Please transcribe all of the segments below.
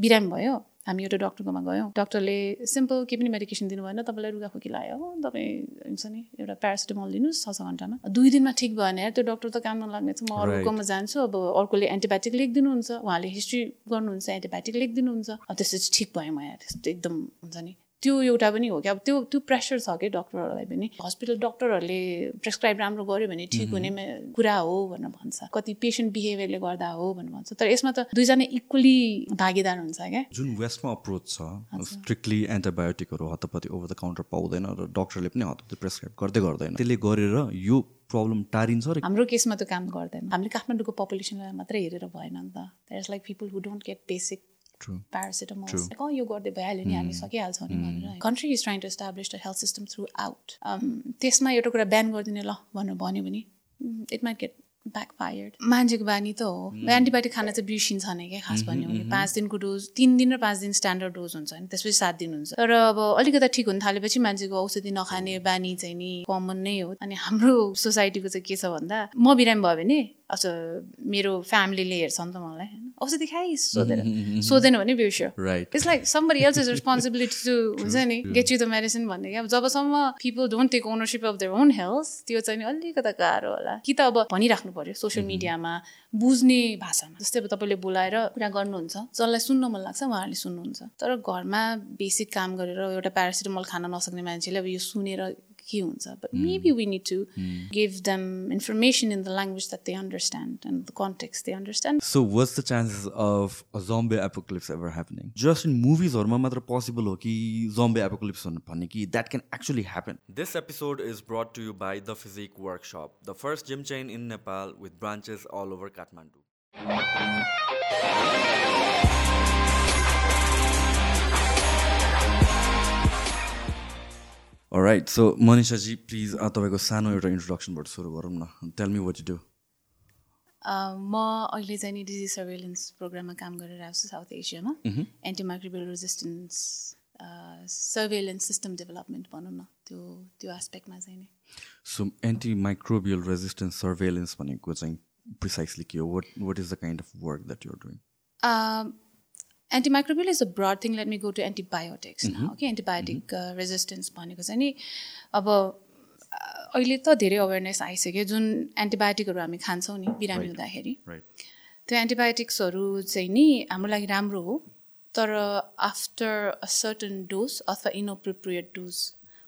बिरामी भयो। हामी एउटा डक्टरकोमा गयौँ। डक्टरले सिम्पल केही पनि मेडिकेसन दिनु भएन तपाईँलाई रुगा खोकी लाग्यो। तपाईँ हुन्छ नि एउटा प्यारासिटामल दिनुहोस् छ छ घन्टामा। दुई दिनमा ठिक भयो भने त्यो डक्टर त काम नलाग्ने छ म अर्कोमा जान्छु अब अर्कोले एन्टिबायोटिक लेखिदिनुहुन्छ उहाँले हिस्ट्री गर्नुहुन्छ एन्टिबायोटिक लेखिदिनुहुन्छ त्यसपछि ठिक भयो म यहाँ त्यस्तो एकदम हुन्छ नि। त्यो एउटा पनि हो कि अब त्यो त्यो प्रेसर छ कि डक्टरहरूलाई पनि। हस्पिटल डक्टरहरूले प्रेसक्राइब राम्रो गर्यो भने ठिक हुने कुरा हो भनेर भन्छ। कति पेसेन्ट बिहेभियरले गर्दा हो भनेर भन्छ। तर यसमा त दुईजना इक्वली भागीदार हुन्छ क्या। जुन वेस्टमा अप्रोच छ स्ट्रिक्टली एन्टिबायोटिकहरू हतपति ओभर द काउन्टर पाउँदैन र डक्टरले पनि हतपति प्रेसक्राइब गर्दै गर्दैन। त्यसले गरेर यो प्रब्लम टारिन्छ र हाम्रो केसमा त काम गर्दैन। हामीले काठमाडौँको पपुलेसनलाई मात्रै हेरेर भएन नि त। Like people who don't get basic paracetamol अँ यो गर्दै भइहाल्यो नि हामी सकिहाल्छौँ नि भनेर country is trying to establish the health system throughout त्यसमा एउटा कुरा बिहान गरिदिने ल भनेर भन्यो भने it might get backfired मान्छेको बानी त हो। एन्टिबायोटिक खाना चाहिँ बिर्सिन्छ नै क्या खास भन्यो भने पाँच दिनको डोज तिन दिन र पाँच दिन स्ट्यान्डर्ड डोज हुन्छ नि त्यसपछि सात दिन हुन्छ। तर अब अलिकति ठिक हुन थालेपछि मान्छेको औषधि नखाने बानी चाहिँ नि कमन नै हो। अनि हाम्रो सोसाइटीको चाहिँ के छ भन्दा म बिरामी भयो भने अच्छा मेरो फ्यामिलीले हेर्छ नि त मलाई औषधि खाइ सोधेर सोधेन। भने बिर्स्यो it's like somebody else is responsibility to हुन्छ नि गेट यु द मेडिसिन भन्ने क्या। अब जबसम्म people don't take ownership of their own health त्यो चाहिँ अलिकति गाह्रो होला। कि त अब भनिराख्नु पऱ्यो सोसियल मिडियामा बुझ्ने भाषामा। जस्तै अब तपाईँले बोलाएर कुरा गर्नुहुन्छ जसलाई सुन्न मन लाग्छ उहाँहरूले सुन्नुहुन्छ। तर घरमा बेसिक काम गरेर एउटा प्यारासिटामल खान नसक्ने मान्छेले अब यो सुनेर but mm. maybe we need to mm. give them information in the language that they understand and the context they understand. So what's the chances of a zombie apocalypse ever happening? Just in movies or matra possible ho ki zombie apocalypse that can actually happen. This episode is brought to you by the physique workshop the first gym chain in nepal with branches all over kathmandu. Right so मनिषाजी please तपाईँको सानो एउटा इन्ट्रोडक्सनबाट सुरु गरौँ न। Tell me what do म अहिले चाहिँ नि डिजिज सर्वेलेन्स प्रोग्राममा काम गरिरहेको छु साउथ एसियामा antimicrobial resistance surveillance system development भनौँ न त्यो त्यो एस्पेक्टमा चाहिँ नि। सो एन्टिमाइक्रोबियल रेजिस्टेन्स सर्वेलेन्स भनेको चाहिँ प्रिसाइसली के हो? What what is the kind of work that you're doing antimicrobial is a broad thing let me go to antibiotics okay antibiotic resistance भनेको चाहिँ नि अब अहिले त धेरै अवेरनेस आइसक्यो। जुन एन्टिबायोटिकहरू हामी खान्छौँ नि बिरामी हुँदाखेरि त्यो एन्टिबायोटिक्सहरू चाहिँ नि हाम्रो लागि राम्रो हो। तर आफ्टर अ सर्टन डोज अथवा इनअप्रोप्रिएट डोज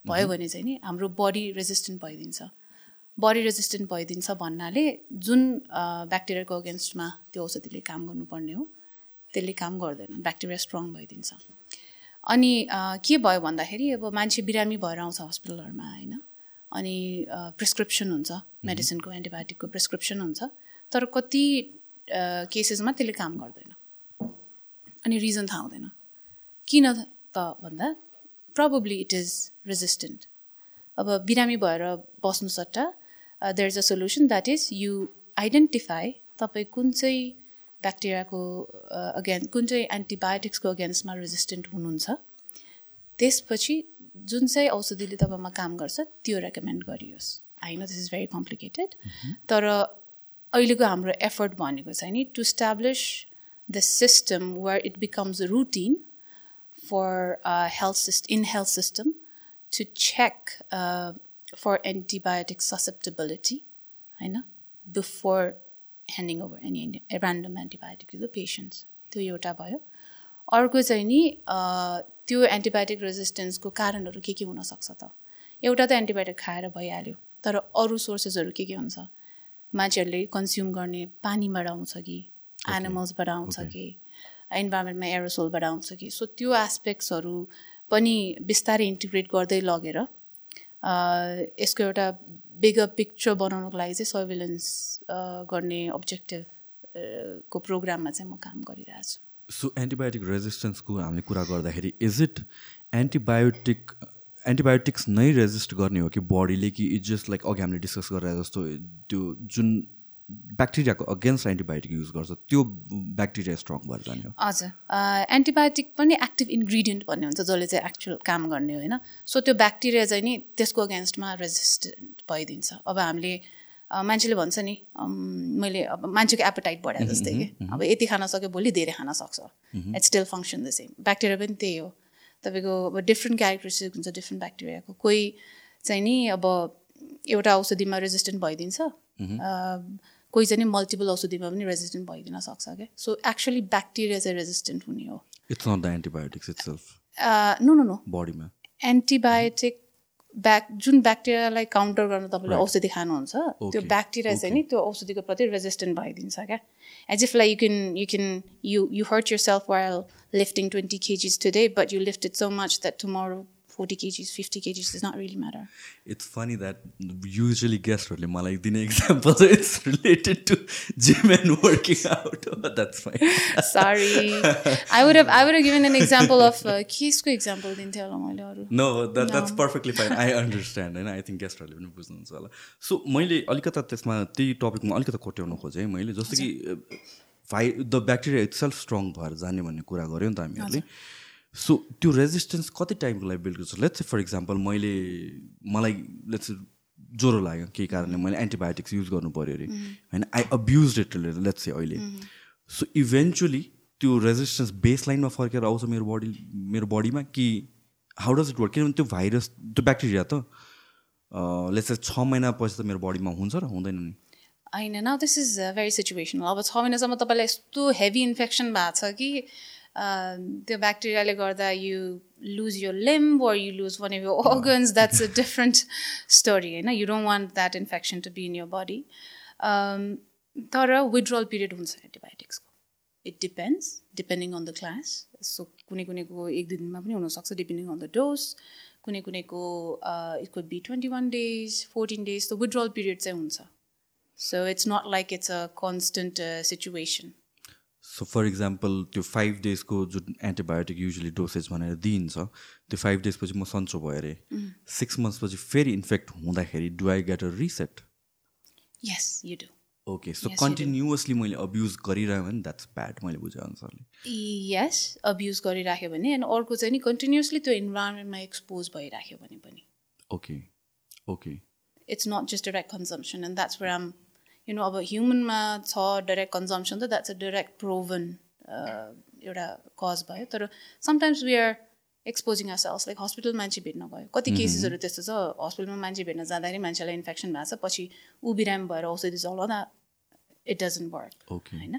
भयो भने चाहिँ नि हाम्रो बडी रेजिस्टेन्ट भइदिन्छ। बडी रेजिस्टेन्ट भइदिन्छ भन्नाले जुन ब्याक्टेरियाको अगेन्स्टमा त्यो औषधिले काम गर्नुपर्ने हो। त्यसले काम गर्दैन ब्याक्टेरिया स्ट्रङ भइदिन्छ। अनि के भयो भन्दाखेरि अब मान्छे बिरामी भएर आउँछ हस्पिटलहरूमा होइन? अनि प्रिस्क्रिप्सन हुन्छ मेडिसिनको एन्टिबायोटिकको प्रिस्क्रिप्सन हुन्छ तर कति केसेसमा त्यसले काम गर्दैन। अनि रिजन थाहा हुँदैन। किन त भन्दा प्रब्ली इट इज रेजिस्टेन्ट अब बिरामी भएर बस्नु सट्टा there is a solution that is you identify तपाईँ कुन चाहिँ ब्याक्टेरियाको अगेन्स्ट कुन चाहिँ एन्टिबायोटिक्सको अगेन्स्टमा रेजिस्टेन्ट हुनुहुन्छ त्यसपछि जुन चाहिँ औषधिले तपाईँमा काम गर्छ त्यो रेकमेन्ड गरियोस् I know this is very complicated तर अहिलेको हाम्रो एफर्ट भनेको चाहिँ नि to establish the system where it becomes routine for health system in health system to check for antibiotic susceptibility होइन before handing over any random antibiotic to the patients त्यो एउटा भयो। अर्को चाहिँ नि त्यो एन्टिबायोटिक रेजिस्टेन्सको कारणहरू के के हुनसक्छ त? एउटा त एन्टिबायोटिक खाएर भइहाल्यो तर अरू सोर्सेसहरू के के हुन्छ? मान्छेहरूले कन्ज्युम गर्ने पानीबाट आउँछ कि? एनिमल्सबाट आउँछ कि? इन्भाइरोमेन्टमा एरोसोलबाट आउँछ कि? सो त्यो एस्पेक्ट्सहरू पनि बिस्तारै इन्टिग्रेट गर्दै लगेर यसको एउटा बिगर पिक्चर बनाउनुको लागि चाहिँ सर्भिलेन्स गर्ने अब्जेक्टिभ को प्रोग्राममा चाहिँ म काम गरिरहेको छु। सो एन्टिबायोटिक रेजिस्टेन्सको हामीले कुरा गर्दाखेरि इज इट एन्टिबायोटिक एन्टिबायोटिक्स नै रेजिस्ट गर्ने हो कि बडीले कि इज जस्ट लाइक अघि हामीले डिस्कस गरेर जस्तो त्यो जुन ब्याक्टेरियाको अगेन्स्ट एन्टिबायोटिक युज गर्छ त्यो ब्याक्टेरिया स्ट्रङ भएर जाने हो। हजुर। एन्टिबायोटिक पनि एक्टिभ इन्ग्रिडियन्ट भन्ने हुन्छ जसले चाहिँ एक्चुअल काम गर्ने होइन? सो त्यो ब्याक्टेरिया चाहिँ नि त्यसको अगेन्स्टमा रेजिस्टेन्ट भइदिन्छ। अब हामीले मान्छेले भन्छ नि मैले अब मान्छेको एपेटाइट बढाए जस्तै कि। अब यति खान सक्यो भोलि धेरै खान सक्छ। It's still function the same bacteria पनि त्यही हो। तपाईँको अब डिफ्रेन्ट क्यारेक्टरिस्टिक हुन्छ डिफ्रेन्ट ब्याक्टेरियाको कोही चाहिँ नि अब एउटा औषधिमा रेजिस्टेन्ट भइदिन्छ। कोही चाहिँ मल्टिपल औषधिमा पनि रेजिस्टेन्ट भइदिन सक्छ क्या? सो एक्चुली ब्याक्टेरिया चाहिँ रेजिस्टेन्ट हुने हो। It's not the antibiotics it's no no no बडीमा एन्टिबायोटिक ब्याक जुन ब्याक्टेरियालाई काउन्टर गर्न तपाईँले औषधि खानुहुन्छ त्यो ब्याक्टेरिया चाहिँ नि त्यो औषधिको प्रति रेजिस्टेन्ट भइदिन्छ क्या? As if like you can you can you you hurt yourself while lifting twenty KGs today but you lift it so much that tomorrow forty KGs fifty KGs is not really matter it's funny that usually गेस्टहरूले मलाई दिने example चाहिँ it's related to gym and working out that's fine sorry I would I would given an example of केसको example दिन्थेँ होला मैले अरू no that that's perfectly fine I understand होइन I think गेस्टहरूले पनि बुझ्नुहुन्छ होला सो मैले अलिकता त्यसमा त्यही टपिकमा अलिकता कोट्याउनु खोजेँ मैले जस्तो कि by the bacteria itself strong भएर जाने भन्ने कुरा गऱ्यो नि त हामीहरूले। सो त्यो रेजिस्टेन्स कति टाइमको लागि बिल्ड गर्छ? लेट्स फर इक्जाम्पल मैले मलाई लेट्स ज्वरो लाग्यो केही कारणले मैले एन्टिबायोटिक्स युज गर्नु पऱ्यो अरे होइन? आई अब्युज इट लेट्स चाहिँ अहिले। सो इभेन्चुली त्यो रेजिस्टेन्स बेस लाइनमा फर्केर आउँछ मेरो बडी मेरो बडीमा कि हाउ डज इट वर्क किनभने त्यो भाइरस त्यो ब्याक्टेरिया त लेट्स छ महिनापछि त मेरो बडीमा हुन्छ र हुँदैन नि। होइन न दिस इज भेरी सिचुएसनल अब छ महिनासम्म तपाईँलाई यस्तो हेभी इन्फेक्सन भएको छ कि uh, त्यो ब्याक्टेरियाले गर्दा यु लुज यो limb or you lose one of your organs that's a different story होइन you don't want that infection to be in your body. Um, तर withdrawal period हुन्छ एन्टिबायोटिक्सको it depends depending on the class so कुनै कुनैको एक दुई दिनमा पनि हुनसक्छ डिपेन्डिङ अन द डोज कुनै कुनैको it could be twenty one days fourteen days त विड्रल पिरियड चाहिँ हुन्छ so it's not like it's a constant situation so for example त्यो फाइभ डेजको जुन एन्टिबायोटिक युजली डोसेज भनेर दिइन्छ त्यो फाइभ डेजपछि म सन्चो भयो अरे। सिक्स मन्थ्सपछि फेरि इन्फेक्ट हुँदाखेरि do I get a reset yes you do okay so. Continuously मैले अब्युज गरिरहेँ भने द्याट्स ब्याड मैले बुझेँ अनुसारले। यस अब्युज गरिराख्यो भने अनि अर्को चाहिँ नि कन्टिन्युसली त्यो इन्भाइरोमेन्टमा एक्सपोज भइराख्यो भने पनि। Okay okay it's not just direct consumption and that's where i'm you know अब ह्युमनमा छ डाइरेक्ट कन्जम्सन त द्याट्स अ डाइरेक्ट प्रोभन एउटा कज भयो. तर sometimes we are exposing our cells like hospital मान्छे भेट्न गयो। कति केसेसहरू त्यस्तो छ हस्पिटलमा मान्छे भेट्न जाँदाखेरि मान्छेलाई इन्फेक्सन भएको छ पछि ऊ बिरामी भएर औषधि चलाउँदा इट डजन्ट वर्क होइन?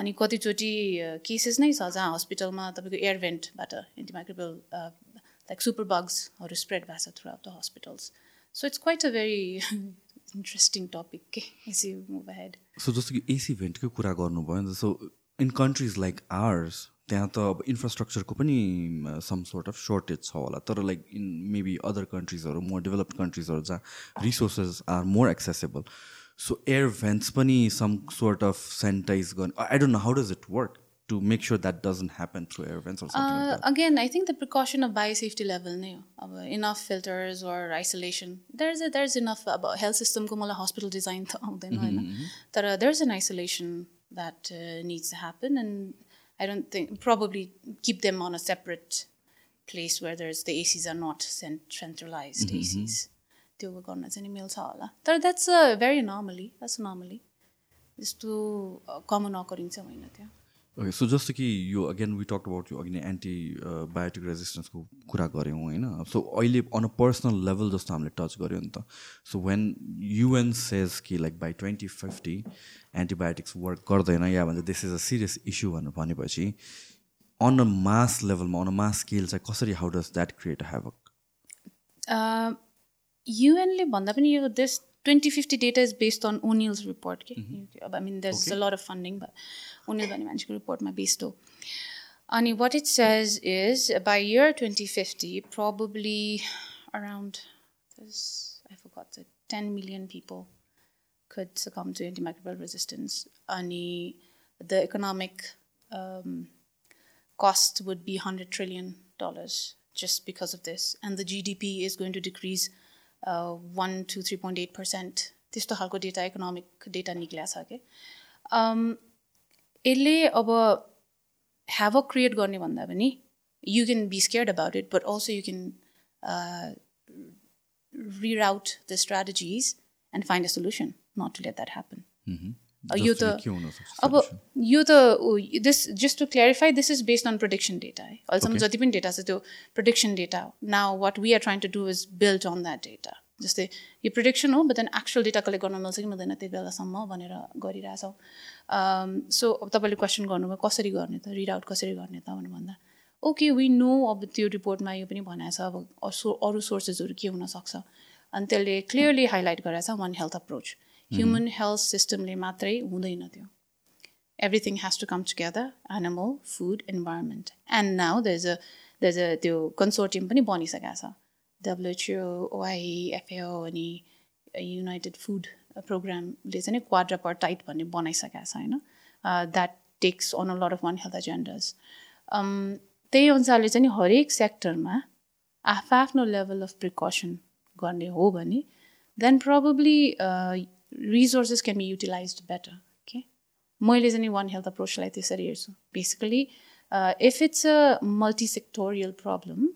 अनि कतिचोटि केसेस नै छ जहाँ हस्पिटलमा तपाईँको एयर भेन्टबाट एन्टिमाइक्रोबल लाइक सुपर बग्सहरू स्प्रेड भएको छ throughout the hospitals so it's quite a very interesting topic के यु मुभ हेड सो जस्तो कि एसी भेन्टकै कुरा गर्नुभयो नि त so in countries like ours त्यहाँ त अब इन्फ्रास्ट्रक्चरको पनि सम सोर्ट अफ सर्टेज छ होला। तर लाइक इन मेबी अदर कन्ट्रिजहरू मोर डेभलप्ड कन्ट्रिजहरू जहाँ resources are more accessible so air vents पनि सम सोर्ट अफ सेनिटाइज गर्ने I don't know how does it work To make sure that doesn't happen through air vents again I think the precaution of biosafety level नै हो अब enough filters or isolation there is there is enough अब health सिस्टमको मलाई hospital design त आउँदैन होइन तर there is an isolation that needs happen and I don't think probably keep them on a separate place where there's the ACs are not cent- centralized ACs. त्यो गर्न चाहिँ नि मिल्छ होला तर that's a very normally that's normally त्यस्तो common occurring चाहिँ होइन त्यहाँ okay so जस्तो कि यो अगेन वी टक अबाउट यो अघि नै एन्टी बायोटिक रेजिस्टेन्सको कुरा गऱ्यौँ होइन? सो अहिले अन अ पर्सनल लेभल जस्तो हामीले टच गऱ्यौँ नि त। सो वेन युएन सेज कि like by twenty fifty antibiotics work गर्दैन या भन्छ this is a serious issue भनेर भनेपछि अन अ मास लेभलमा अन अ मास स्केल चाहिँ कसरी how does that create a havoc युएनले भन्दा पनि यो This twenty fifty data is based on O'Neill's report के अब I mean this a lot of funding O'Neill भन्ने मान्छेको रिपोर्टमा बेस्ड हो अनि what it says is by year twenty fifty probably around I forgot it 10 million people could succumb to antimicrobial resistance. Ani, the economic um, cost would be $100 trillion just because of this. And the GDP is going to decrease uh, 1 to 3.8%. त्यस्तो खालको data economic data निक्लिया छ कि यसले अब ह्याभक create गर्ने भन्दा पनि you can be scared about it but also you can reroute the strategies and find a solution. Not to let that happen Mhm. यो त अब यो त this just to clarify this is based on prediction data है। अहिलेसम्म. जति पनि data छ त्यो प्रोडिक्सन डेटा हो। Now what we are trying to do is build on that data जस्तै यो प्रोडिक्सन हो but then actual data collect गर्न मिल्छ कि मिल्दैन त्यति बेलासम्म भनेर गरिरहेछौँ। सो अब तपाईँले क्वेसन गर्नुभयो कसरी गर्ने त? रिड आउट कसरी गर्ने त? भनेर भन्दा ओके वी नो अब त्यो रिपोर्टमा यो पनि भनेको छ अब अरू सोर्सेसहरू के हुनसक्छ अनि त्यसले क्लियरली हाइलाइट गरेको छ one health approach human health सिस्टमले मात्रै हुँदैन त्यो everything has to come together animal food environment. And now there's a there's a त्यो consortium पनि बनिसकेको छ। WHO O I FAO United Food प्रोग्रामले चाहिँ नि क्वाड्रापर्टाइट भन्ने बनाइसकेको छ होइन? That takes on a lot of one health agendas त्यही अनुसारले चाहिँ हरेक सेक्टरमा आफ्नो लेभल अफ प्रिकसन गर्ने हो भने then probably resources can be utilize better के मैले चाहिँ वान हेल्थ अप्रोचलाई त्यसरी हेर्छु basically if it's a multi sectoral problem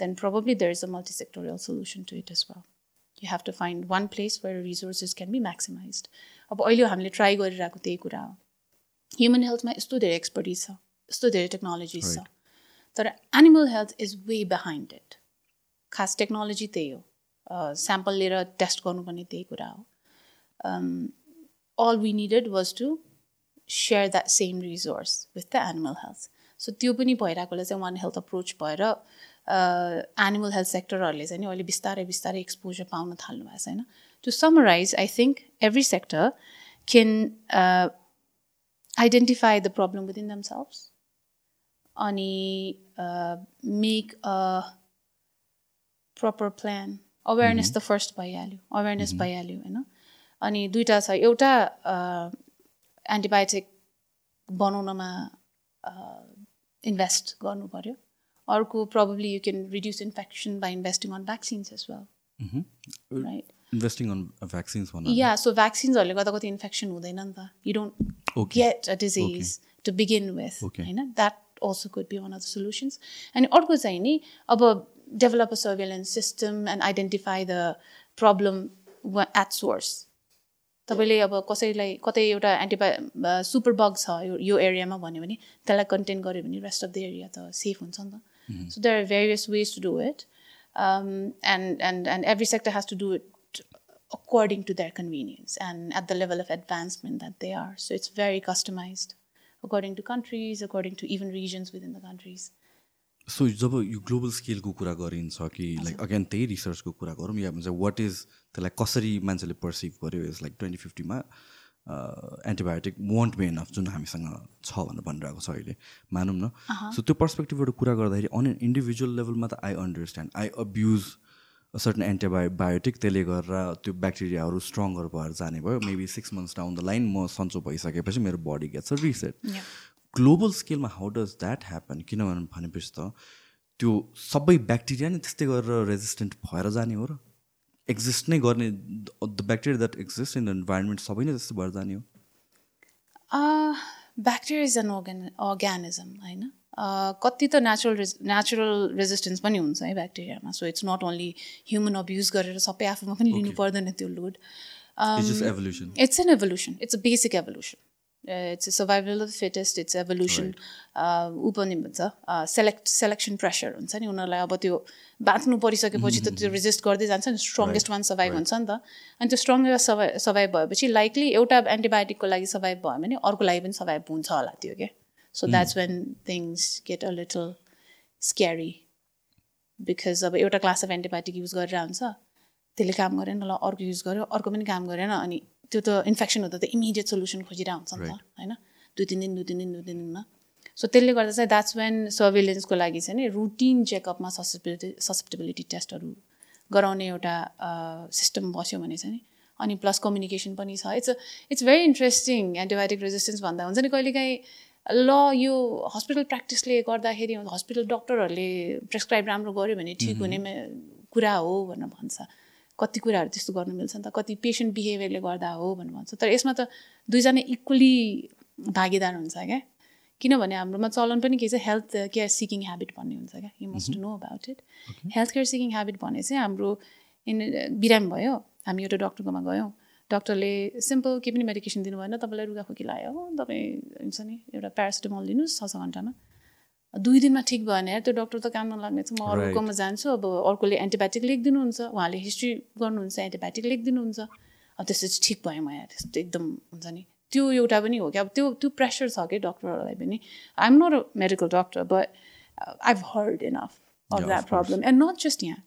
then probably there is a multi-sectorial solution to it as well. You have to find one place where resources can be maximized. अब अहिले हामीले try गरिरहेको त्यही कुरा हो। ह्युमन हेल्थमा यस्तो धेरै expertise छ यस्तो धेरै टेक्नोलोजिज छ। तर animal health is way behind it खास टेक्नोलोजी त्यही हो। स्याम्पल लिएर टेस्ट गर्नुपर्ने त्यही कुरा हो। All we needed was to share that same resource with the animal health so त्यो पनि भइरहेकोले चाहिँ वान हेल्थ अप्रोच भएर एनिमल हेल्थ सेक्टरहरूले चाहिँ नि अहिले बिस्तारै बिस्तारै एक्सपोजर पाउन थाल्नु भएको छ होइन? To summarize I think every sector can identify the problem within themselves अनि make a proper plan awareness त फर्स्ट भइहाल्यो अवेरनेस भइहाल्यो होइन अनि दुइटा छ एउटा एन्टिबायोटिक बनाउनमा इन्भेस्ट गर्नु पऱ्यो अर्को probably you can reduce infection by investing on vaccines as well right investing on vaccines yeah so भ्याक्सिन्सहरूले गर्दा कति इन्फेक्सन हुँदैन नि त। You don't. Get a disease to begin with. होइन? That also could be one of the solutions अनि अर्को चाहिँ नि अब develop a surveillance system and identify the problem at source तपाईँले अब कसैलाई कतै एउटा एन्टिबायो सुपर बग छ यो यो एरियामा भन्यो भने त्यसलाई कन्टेन गऱ्यो भने रेस्ट अफ द एरिया त सेफ हुन्छ नि त so there are various ways to do it and and and every sector has to do it according to their convenience and at the level of advancement that they are. So it's very customized according to countries, according to even regions within the countries. So जब यो global स्केलको कुरा गरिन्छ कि like again त्यही रिसर्चको कुरा गरौँ या भन्छ what is त्यसलाई कसरी मान्छेले पर्सिभ गर्यो इज लाइक ट्वेन्टी फिफ्टीमा एन्टिबायोटिक वन्ट बी इनफ जुन हामीसँग छ भनेर भनिरहेको छ अहिले। मानौँ न? सो त्यो पर्सपेक्टिभबाट कुरा गर्दाखेरि अन एन इन्डिभिजुअल लेभलमा त I understand I abuse certain antibio biotic त्यसले गरेर त्यो ब्याक्टेरियाहरू स्ट्रङ्गर भएर जाने भयो। Maybe six months down the line म सन्चो भइसकेपछि मेरो body gets a reset. Global स्केलमा how does that happen किनभने भनेपछि त त्यो सबै ब्याक्टेरिया नै त्यस्तै गरेर रेजिस्टेन्ट भएर जाने हो र एक्जिस्ट नै गर्ने the bacteria that exist in the environment सबै नै त्यस्तो भएर जाने हो। bacteria is an organ organism होइन? कति त नेचुरल रेज नेचुरल रेजिस्टेन्स पनि हुन्छ है ब्याक्टेरियामा so it's not only human abuse गरेर सबै आफूमा पनि लिनु पर्दैन त्यो load it's just evolution it's an evolution. It's of the fittest it's evolution uh, ऊ पनि भन्छ सेलेक्ट सेलेक्सन प्रेसर हुन्छ नि? उनीहरूलाई अब त्यो बाँच्नु परिसकेपछि त त्यो रेजिस्ट गर्दै जान्छ नि स्ट्रङ्गेस्ट वान सर्भाइभ हुन्छ नि त। अनि त्यो स्ट्रङ्गेस्ट सर्भाइ सर्भाइभ भएपछि लाइकली एउटा एन्टिबायोटिकको लागि सर्भाइभ भयो भने अर्को लागि पनि सर्भाइभ हुन्छ होला त्यो के so that's when things get a little scary because अब एउटा क्लास अफ एन्टिबायोटिक युज गरेर हुन्छ। त्यसले काम गरेन ल अर्को युज गर्यो अर्को पनि काम गरेन अनि त्यो त इन्फेक्सन हुँदा त इमिडिएट सोल्युसन खोजिरहेको हुन्छ नि त होइन? दुई तिन दिन दुई तिन दिन दुई तिन दिनमा। सो त्यसले गर्दा चाहिँ द्याट्स वेन सर्भिलेन्सको लागि चाहिँ नि रुटिन चेकअपमा ससेप्टिबिलिटी ससेप्टिबिलिटी टेस्टहरू गराउने एउटा सिस्टम बस्यो भने चाहिँ नि अनि प्लस कम्युनिकेसन पनि छ। It's it's very interesting antibiotic resistance भन्दा हुन्छ नि कहिलेकाहीँ ल यो हस्पिटल प्र्याक्टिसले गर्दाखेरि हस्पिटल डक्टरहरूले प्रेसक्राइब राम्रो गर्यो भने ठिक हुने कुरा हो भनेर भन्छ। कति कुराहरू त्यस्तो गर्नु मिल्छ नि त? कति पेसेन्ट बिहेभियरले गर्दा हो भनेर भन्छ। तर यसमा त दुईजना इक्वली भागीदार हुन्छ क्या? किनभने हाम्रोमा चलन पनि के छ? हेल्थ केयर सिकिङ ह्याबिट भन्ने हुन्छ क्या? You must know about it health care seeking habit भने चाहिँ हाम्रो इन बिरामी भयो। हामी एउटा डक्टरकोमा गयौँ। डक्टरले सिम्पल केही पनि मेडिकेसन दिनु भएन तपाईँलाई रुगाखोकी लाग्यो। हो तपाईँ हुन्छ नि एउटा प्यारासिटामल दिनुहोस् छ छ घन्टामा। दुई दिनमा ठिक भएन त्यो डक्टर त काम नलाग्नेछ म अर्कोमा जान्छु अब अर्कोले एन्टिबायोटिक लेखिदिनुहुन्छ उहाँले हिस्ट्री गर्नुहुन्छ एन्टिबायोटिक लेखिदिनुहुन्छ। अब त्यसपछि ठिक भयो म यहाँ त्यस्तो एकदम हुन्छ नि। त्यो एउटा पनि हो कि। अब त्यो त्यो प्रेसर छ कि डक्टरहरूलाई पनि। I am not a medical doctor but I've heard enough of that problem and not just यहाँ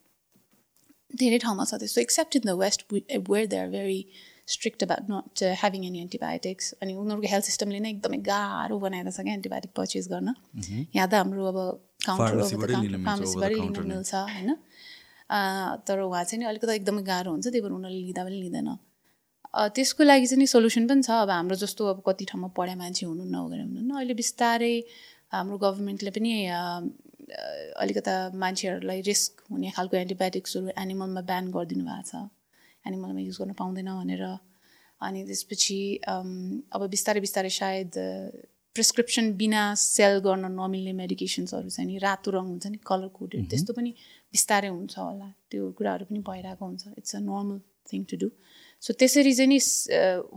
धेरै ठाउँमा छ त्यस्तो except in the west where they are very strict about not having any antibiotics अनि उनीहरूको हेल्थ सिस्टमले नै एकदमै गाह्रो बनाएर छ क्या एन्टिबायोटिक पर्चेस गर्न यहाँ त हाम्रो अब काउन्टर फार्मेसीबाटै लिन मिल्छ होइन? तर उहाँ चाहिँ नि अलिकति एकदमै गाह्रो हुन्छ त्यही भएर उनीहरूले लिँदा पनि लिँदैन। त्यसको लागि चाहिँ नि सोल्युसन पनि छ। अब हाम्रो जस्तो अब कति ठाउँमा पढाइ मान्छे हुनुहुन्न वगेर हुनुहुन्न अहिले बिस्तारै हाम्रो गभर्मेन्टले पनि अलिकता मान्छेहरूलाई रिस्क हुने खालको एन्टिबायोटिक्सहरू एनिमलमा ब्यान गरिदिनु भएको छ। एनिमलमा युज गर्न पाउँदैन भनेर अनि त्यसपछि अब बिस्तारै बिस्तारै सायद प्रिस्क्रिप्सन बिना सेल गर्न नमिल्ने मेडिकेसन्सहरू चाहिँ नि रातो रङ हुन्छ नि कलर कोडेड त्यस्तो पनि बिस्तारै हुन्छ होला त्यो कुराहरू पनि भइरहेको हुन्छ it's a normal thing to do so त्यसरी चाहिँ नि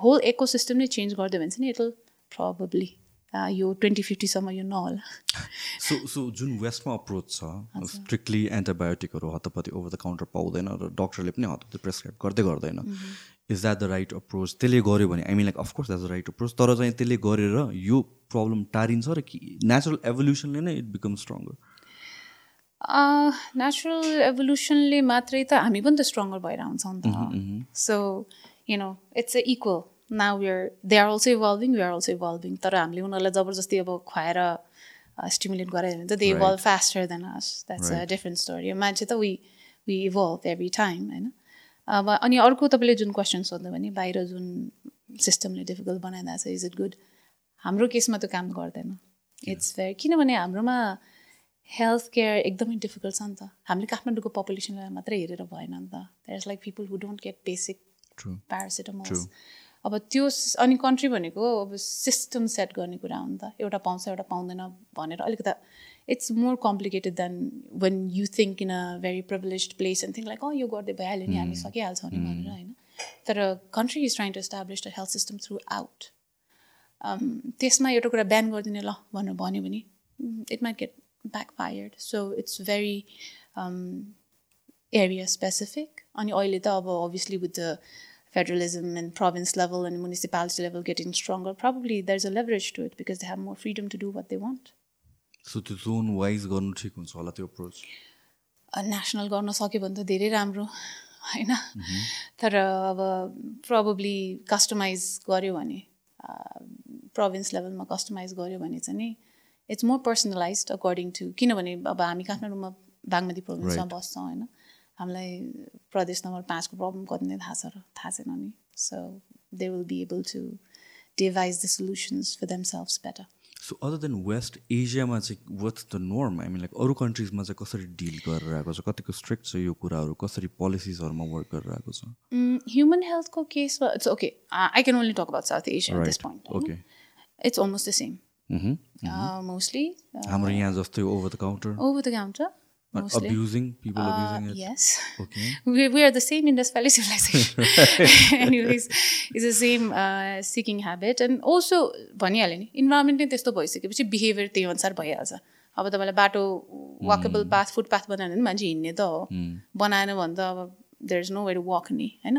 होल इको सिस्टम नै चेन्ज गरिदियो भने चाहिँ नि इट प्रब्ली यो ट्वेन्टी फिफ्टीसम्म यो नहोला सो सो जुन वेस्टमा अप्रोच छ स्ट्रिक्टली एन्टिबायोटिकहरू हतपति ओभर द काउन्टर पाउँदैन र डक्टरले पनि हतपति प्रेसक्राइब गर्दै गर्दैन is that the right approach त्यसले गर्यो भने I mean like of course that the right approach तर चाहिँ त्यसले गरेर यो प्रब्लम टारिन्छ र कि नेचुरल एभोल्युसनले नै इट बिकम स्ट्रङ्गर नेचुरल एभोल्युसनले मात्रै त हामी पनि त स्ट्रङ्गर भएर आउँछौँ नि त so you know it's a equal now where they are also evolving we are also evolving तर हामीले उनीहरूलाई जबरजस्ती अब खुवाएर स्टिमुलेट गरायो भने त they evolve faster than us that's a different story मान्छे त we we evolve every time होइन? अब अनि अर्को तपाईँले जुन क्वेसन सोध्नु भने बाहिर जुन सिस्टमले डिफिकल्ट बनाइरहेको छ इज इट गुड हाम्रो केसमा त काम गर्दैन। इट्स भेरी किनभने हाम्रोमा हेल्थ केयर एकदमै डिफिकल्ट छ नि त। हामीले काठमाडौँको पपुलेसनलाई मात्रै हेरेर भएन नि त। There is like people who don't get basic paracetamols अब त्यो अनि कन्ट्री भनेको अब सिस्टम सेट गर्ने कुरा हो नि त। एउटा पाउँछ एउटा पाउँदैन भनेर अलिकति it's more complicated than when you think in a very privilege place and think like uh यो गर्दै भइहाल्यो नि हामी सकिहाल्छौँ नि भनेर होइन। तर country is trying to establish the health system throughout त्यसमा एउटा कुरा बिहान गरिदिने ल भनेर भन्यो भने it might get backfired. So it's very um, area specific. अनि अहिले त अब obviously with the federalism and province level and municipality level getting stronger, probably there's a leverage to it because they have more freedom to do what they want. So त्यो zone wise गर्नु ठिक हुन्छ होला त्यो approach national गर्न सक्यो भने त धेरै राम्रो होइन? तर अब प्रब्ली कस्टमाइज गऱ्यो भने प्रोभिन्स लेभलमा कस्टमाइज गऱ्यो भने चाहिँ it's more personalise according to किनभने अब हामी काठमाडौँमा बागमती प्रोभिन्समा बस्छौँ होइन? हामीलाई प्रदेश नम्बर पाँचको प्रब्लम कति नै थाहा छ र थाहा छैन नि। So they will be able to devise the solutions for them self better so other than West एसियामा चाहिँ what's the norm I mean like अरू कन्ट्रिजमा चाहिँ कसरी डिल गरेर आएको छ? कतिको स्ट्रिक्ट छ यो कुराहरू? कसरी पोलिसिजहरूमा वर्क गरेर आएको छ ह्युमन हेल्थको केसमा it's okay I can only talk about South Asia this point okay it's almost the same mostly हाम्रो यहाँ जस्तै over the counter over the counter abusing people uh, abusing it yes. okay. We, we are the same indus valley civilization anyways it's the same uh, seeking habit. And also भनिहाल्यो नि environment नै त्यस्तो भइसकेपछि behaviour त्यही अनुसार भइहाल्छ. अब तपाईँलाई बाटो वाकेबल पाथ फुटपाथ बनायो भने मान्छे हिँड्ने त हो। बनाएन भने त अब there is no way to work नि होइन?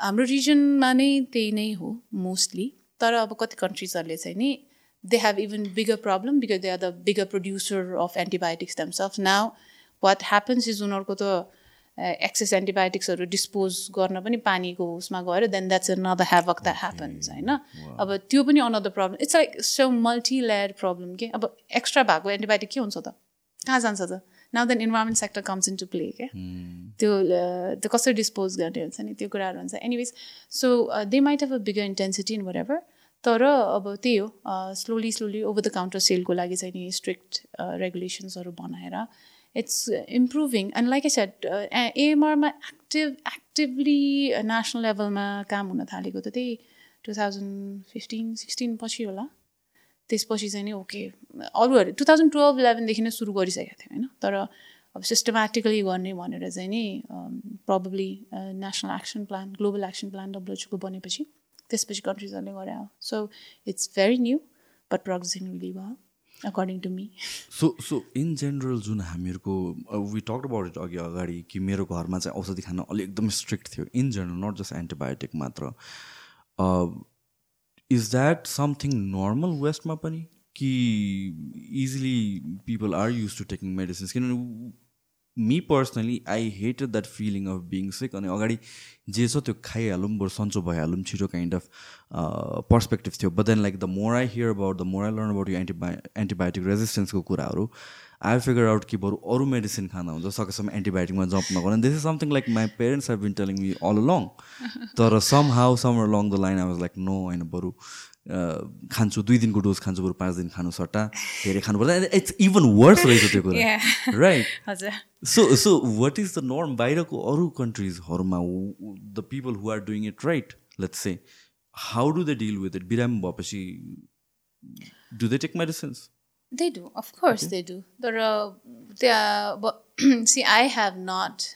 हाम्रो रिजनमा नै त्यही नै हो मोस्टली तर अब कति कन्ट्रिजहरूले चाहिँ नि they have even bigger problem because they are the bigger producer of antibiotics themselves. Now, what happens is उनीहरूको त एक्सेस एन्टिबायोटिक्सहरू डिस्पोज गर्न पनि पानीको उसमा गएर then that's another havoc that happens होइन? अब त्यो पनि another problem it's like so multi layer problem के? अब एक्स्ट्रा भएको एन्टिबायोटिक के हुन्छ त? कहाँ जान्छ त? Now then environment sector comes into play क्या त्यो त्यो कसरी डिस्पोज गर्ने हुन्छ नि? त्यो कुराहरू हुन्छ. Anyways so they might have a bigger intensity in whatever तर अब त्यही हो slowly slowly over the counter सेलको लागि चाहिँ नि स्ट्रिक्ट रेगुलेसन्सहरू बनाएर it's improving and like a set एएमआरमा active actively national लेभलमा काम हुन थालेको त त्यही टु थाउजन्ड फिफ्टिन सिक्सटिन पछि होला। त्यसपछि चाहिँ नि ओके अरूहरू टु थाउजन्ड टुवेल्भ इलेभेनदेखि नै सुरु गरिसकेको थियो होइन? तर अब सिस्टमेटिकली गर्ने भनेर चाहिँ नि probably national action plan global action plan डब्लुएचको बनेपछि त्यसपछि कन्ट्रिजहरूले गरे हो so it's very new but progressing really भयो according to me so so in general जुन हामीहरूको वी टक अबाउट इट अघि अगाडि कि मेरो घरमा चाहिँ औषधि खान अलिक एकदम स्ट्रिक्ट थियो in general not just antibiotic मात्र। इज द्याट समथिङ नर्मल वेस्टमा पनि? कि easily people are use to taking medicines किनभने me personally I hated that feeling of being sick अनि अगाडि जे छ त्यो खाइहालौँ बरु सन्चो भइहालौँ छिटो काइन्ड अफ पर्सपेक्टिभ थियो. But then like the more I hear about the more I learn about यो एन्टिबायो एन्टिबायोटिक रेजिस्टेन्सको कुराहरू आई फिगर आउट कि बरु अरू मेडिसिन खाना हुन्छ सकेसम्म एन्टिबायोटिकमा जम्प नगर्नु this is something like my parents have been telling me all long तर somehow some long the line I was like no होइन बरु खान्छु दुई दिनको डोज खान्छु बरु पाँच दिन खानु सट्टा धेरै खानु पर्दा इट्स इभन वर्स रहेछ त्यो कुरा right so so what is the norm बाहिरको अरू कन्ट्रिजहरूमा the people who are doing it right let's say how do they deal with it बिरामी भएपछि do they take medicines They do, of course okay. they do. There are, they are, but see, I have not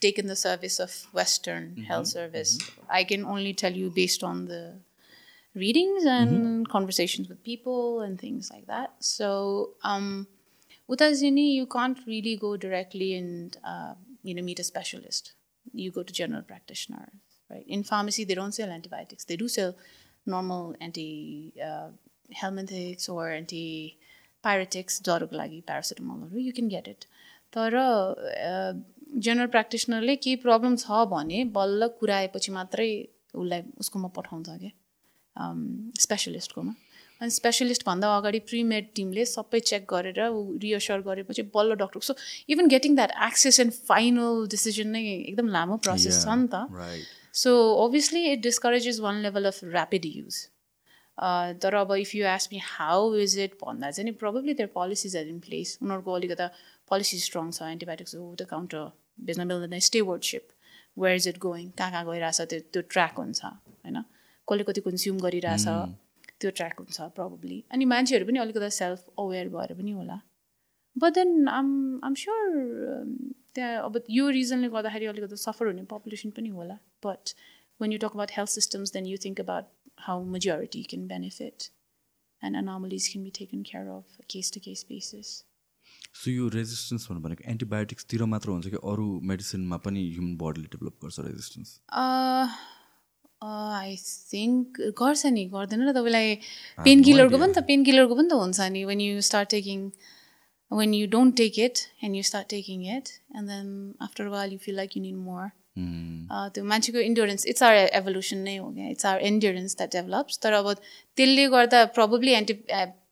taken the service of Western mm -hmm. health service. Mm -hmm. I can only tell you based on the readings and mm-hmm. conversations with people and things like that. So, um, Utazini, you can't really go directly and uh, you know meet a specialist. You go to general practitioners, right? In pharmacy, they don't sell antibiotics. They do sell normal anti uh, helminthics or anti pyretics, lagi paracetamol. You can get it. तर general प्र्याक्टिसनरले केही problem छ भने बल्ल कुराएपछि मात्रै उसलाई उसकोमा पठाउँछ क्या स्पेसलिस्टकोमा अनि स्पेसलिस्टभन्दा अगाडि प्रिमेड टिमले सबै चेक गरेर रियस्योर गरेपछि बल्ल doctor so even getting that access and final decision नै एकदम लामो प्रोसेस छ नि त। So obviously it discourages one level of rapid use तर अब if you ask me how is it भन्दा चाहिँ नि probably there policies are in place उनीहरूको अलिकता पोलिसी स्ट्रङ छ एन्टिबायोटिक्स हो द काउन्टर बेच्न मिल्दैन stewardship where is it going कहाँ कहाँ गइरहेछ त्यो त्यो ट्र्याक हुन्छ होइन? कसले कति कन्ज्युम गरिरहेछ त्यो ट्र्याक हुन्छ प्रब्लली अनि मान्छेहरू पनि अलिकति सेल्फ अवेर भएर पनि होला. But then I'm I'm sure त्यहाँ अब यो रिजनले गर्दाखेरि अलिकति सफर हुने पपुलेसन पनि होला. But when you talk about health systems, then you think about how majority can benefit and anomalies can be taken care of case to case basis. So यो resistance भनेको एन्टिबायोटिक्सतिर मात्र हुन्छ कि अरू मेडिसिनमा पनि ह्युमन बडीले डेभलप गर्छ रेजिस्टेन्स आई थिङ्क गर्छ नि गर्दैन र तपाईँलाई पेन किलरको पनि त पेन किलरको पनि त हुन्छ नि when you start taking when you don't take it and you start taking it and then after while you feel like you need more त्यो मान्छेको इन्डुरेन्स इट्स आर एभोल्युसन नै हो क्या it's our endurance that develops तर अब त्यसले गर्दा probably anti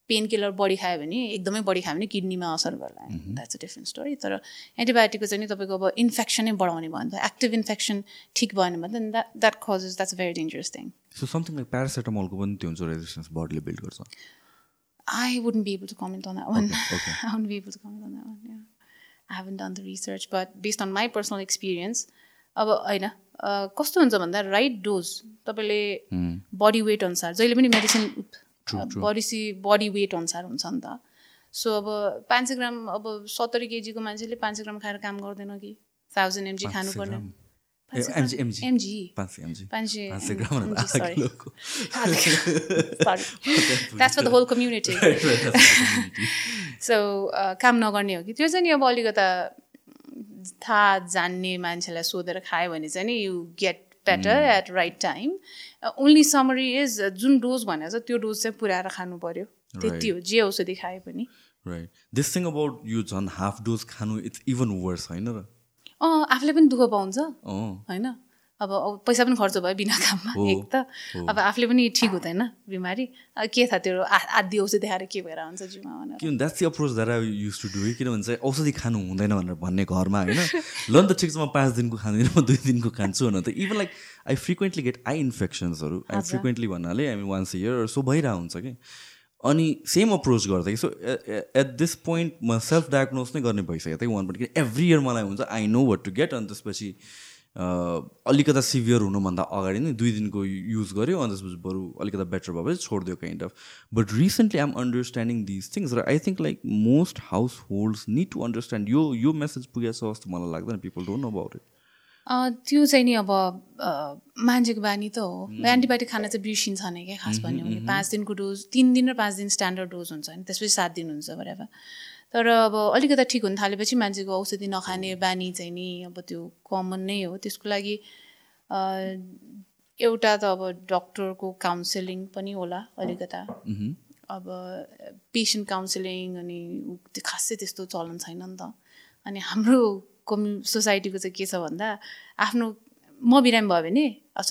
pain killer बढी खायो भने एकदमै बढी खायो भने किडनीमा असर गर्ला। द्याट्स अ डिफ्रेन्ट स्टोरी तर एन्टिबायोटिकको चाहिँ तपाईँको अब इन्फेक्सनै बढाउने भयो भने त। एक्टिभ इन्फेक्सन ठिक भएन भने त that that causes that's very dangerous thing so something like प्यारासिटामलको पनि त्यो हुन्छ रेजिस्टेन्स बडीले बिल्ड गर्छ। I wouldn't be able to comment on that one I wouldn't be able to comment on that one I haven't done the research but based on my personal experience अब होइन कस्तो हुन्छ भन्दा right dose तपाईँले body weight अनुसार जहिले पनि medicine body body weight अनुसार हुन्छ नि त। सो अब पाँच सय ग्राम अब सत्तरी केजीको मान्छेले पाँच सय ग्राम खाएर काम गर्दैन कि? थाउजन्ड एमजी खानुपर्ने। कम्युनिटी सो काम नगर्ने हो कि? त्यो चाहिँ नि अब अलिकता थाहा जान्ने मान्छेलाई सोधेर खायो भने चाहिँ नि you get better at right time only summary is जुन डोज भनेको छ त्यो डोज चाहिँ पुऱ्याएर खानु पर्यो त्यति हो जे औषधि खाए पनि। राइट दिस थिङ अबाउट यो झन् हाफ डोज खानु इट्स इभन वर्स होइन र? अँ आफूले पनि दुःख पाउँछ। होइन? अब पैसा पनि खर्च भयो बिना काममा। एक त। अब आफूले पनि ठिक हुँदैन बिमारी। के थाहा त्यो आदि औषधि देखाएर के भएर हुन्छ जिउमा भनेर। किन that's approach that I use to do किनभने चाहिँ औषधि खानु हुँदैन भनेर भन्ने घरमा होइन? ल नि त ठिक छ म पाँच दिनको खाँदैन म दुई दिनको खान्छु भनेर। त even like I frequently get I इन्फेक्सन्सहरू I frequently भन्नाले I mean once year so भइरहेको हुन्छ कि? अनि सेम अप्रोच गर्दा कि सो एट दिस पोइन्ट म सेल्फ डायग्नोज नै गर्ने भइसक्यो त्यही वान पोइन्ट एभ्री इयर मलाई हुन्छ I know what to get अनि त्यसपछि अलिकता सिभियर हुनुभन्दा अगाडि नै दुई दिनको युज गऱ्यो अनि त्यसपछि बरु अलिकता बेटर भएपछि छोडिदियो kind of but recently I'm understanding this things र I think like most households need to understand यो यो मेसेज पुगेछ जस्तो मलाई लाग्दैन people don't know about it त्यो चाहिँ नि अब मान्छेको बानी त हो। एन्टिबायोटिक खाना चाहिँ बिर्सिन्छ नै क्या खास भन्यो भने। पाँच दिनको डोज तिन दिन र पाँच दिन स्ट्यान्डर्ड डोज हुन्छ नि त्यसपछि सात दिन हुन्छ बराबर तर अब अलिकता ठिक हुन थालेपछि मान्छेको औषधि नखाने बानी चाहिँ नि अब त्यो कमन नै हो। त्यसको लागि एउटा त अब डक्टरको काउन्सिलिङ पनि होला अलिकता। अब पेसेन्ट काउन्सिलिङ अनि त्यो खासै त्यस्तो चलन छैन नि त। अनि हाम्रो कम्यु सोसाइटीको चाहिँ के छ भन्दा आफ्नो म बिरामी भयो भने अझ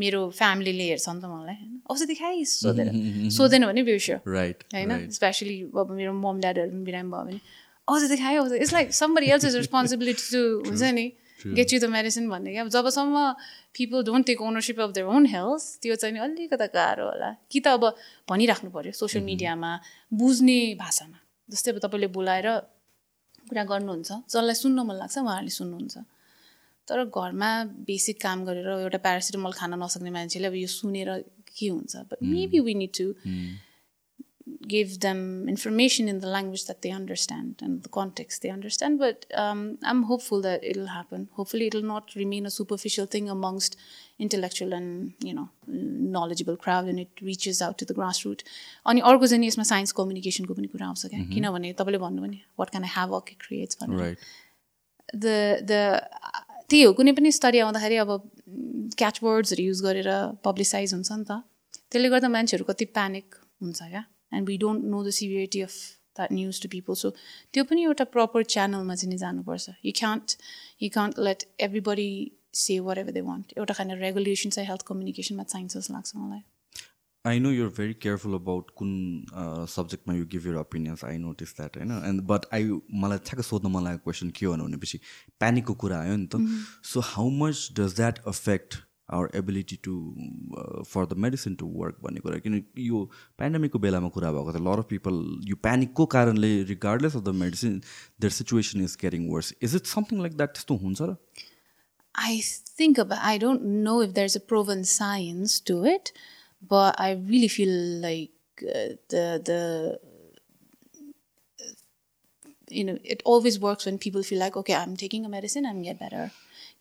मेरो फ्यामिलीले हेर्छ नि त मलाई होइन। औषधि खाइ सोधेर सोधेन भने बिर्स्यो राइट होइन? स्पेसली अब मेरो मम ड्याडहरू पनि बिरामी भयो भने औषधि खायो औषधि। It's like somebody else is responsibility to हुन्छ नि गेट यु द मेडिसिन भन्ने क्या। जबसम्म people don't take ownership of their own health त्यो चाहिँ अलिकता गाह्रो होला। कि त अब भनिराख्नु पऱ्यो सोसियल मिडियामा बुझ्ने भाषामा। जस्तै अब तपाईँले बोलाएर कुरा गर्नुहुन्छ जसलाई सुन्न मन लाग्छ उहाँहरूले सुन्नुहुन्छ। तर घरमा बेसिक काम गरेर एउटा प्यारासिटामल खान नसक्ने मान्छेले अब यो सुनेर के हुन्छ but maybe we need to give them information in the language that they understand and the context they understand. But um, I'm hopeful that it'll happen. Hopefully, it'll not remain a superficial thing amongst intellectual and you know knowledgeable crowd, and it reaches out to the grassroots. अनि अर्को चाहिँ यसमा science कम्युनिकेसनको पनि कुरा आउँछ क्या किनभने तपाईँले भन्नुभयो नि वाट क्यान आई हेभ अक क्रिएट्स भनेर द द त्यही हो कुनै पनि स्टडी आउँदाखेरि अब क्याच वर्ड्सहरू युज गरेर पब्लिसाइज हुन्छ नि त। त्यसले गर्दा मान्छेहरू कति प्यानिक हुन्छ क्या। And we don't know the severity of that news to people so त्यो पनि एउटा प्रपर च्यानलमा चाहिँ नि जानुपर्छ। You can't you can't let everybody say whatever they want एउटा खाने रेगुलेसन चाहिँ हेल्थ कम्युनिकेसनमा चाहिन्छ जस्तो लाग्छ मलाई। I know you're very careful about कुन सब्जेक्टमा you give your opinions I notice that होइन एन्ड बट आई मलाई ठ्याक्क सोध्नु मन लागेको क्वेसन के हो भनेपछि प्यानिकको कुरा आयो नि त। So how much does that affect our ability to for the medicine to work भन्ने कुरा? किन यो पेन्डेमिकको बेलामा कुरा भएको छ लर अफ पिपल यो प्यानिकको कारणले regardless of the medicine their situation is getting worse is it something like that त्यस्तो हुन्छ र? I think about I don't know if there's a proven science to it, but I really feel like uh, the the you know it always works when people feel like okay I'm taking a medicine and get better.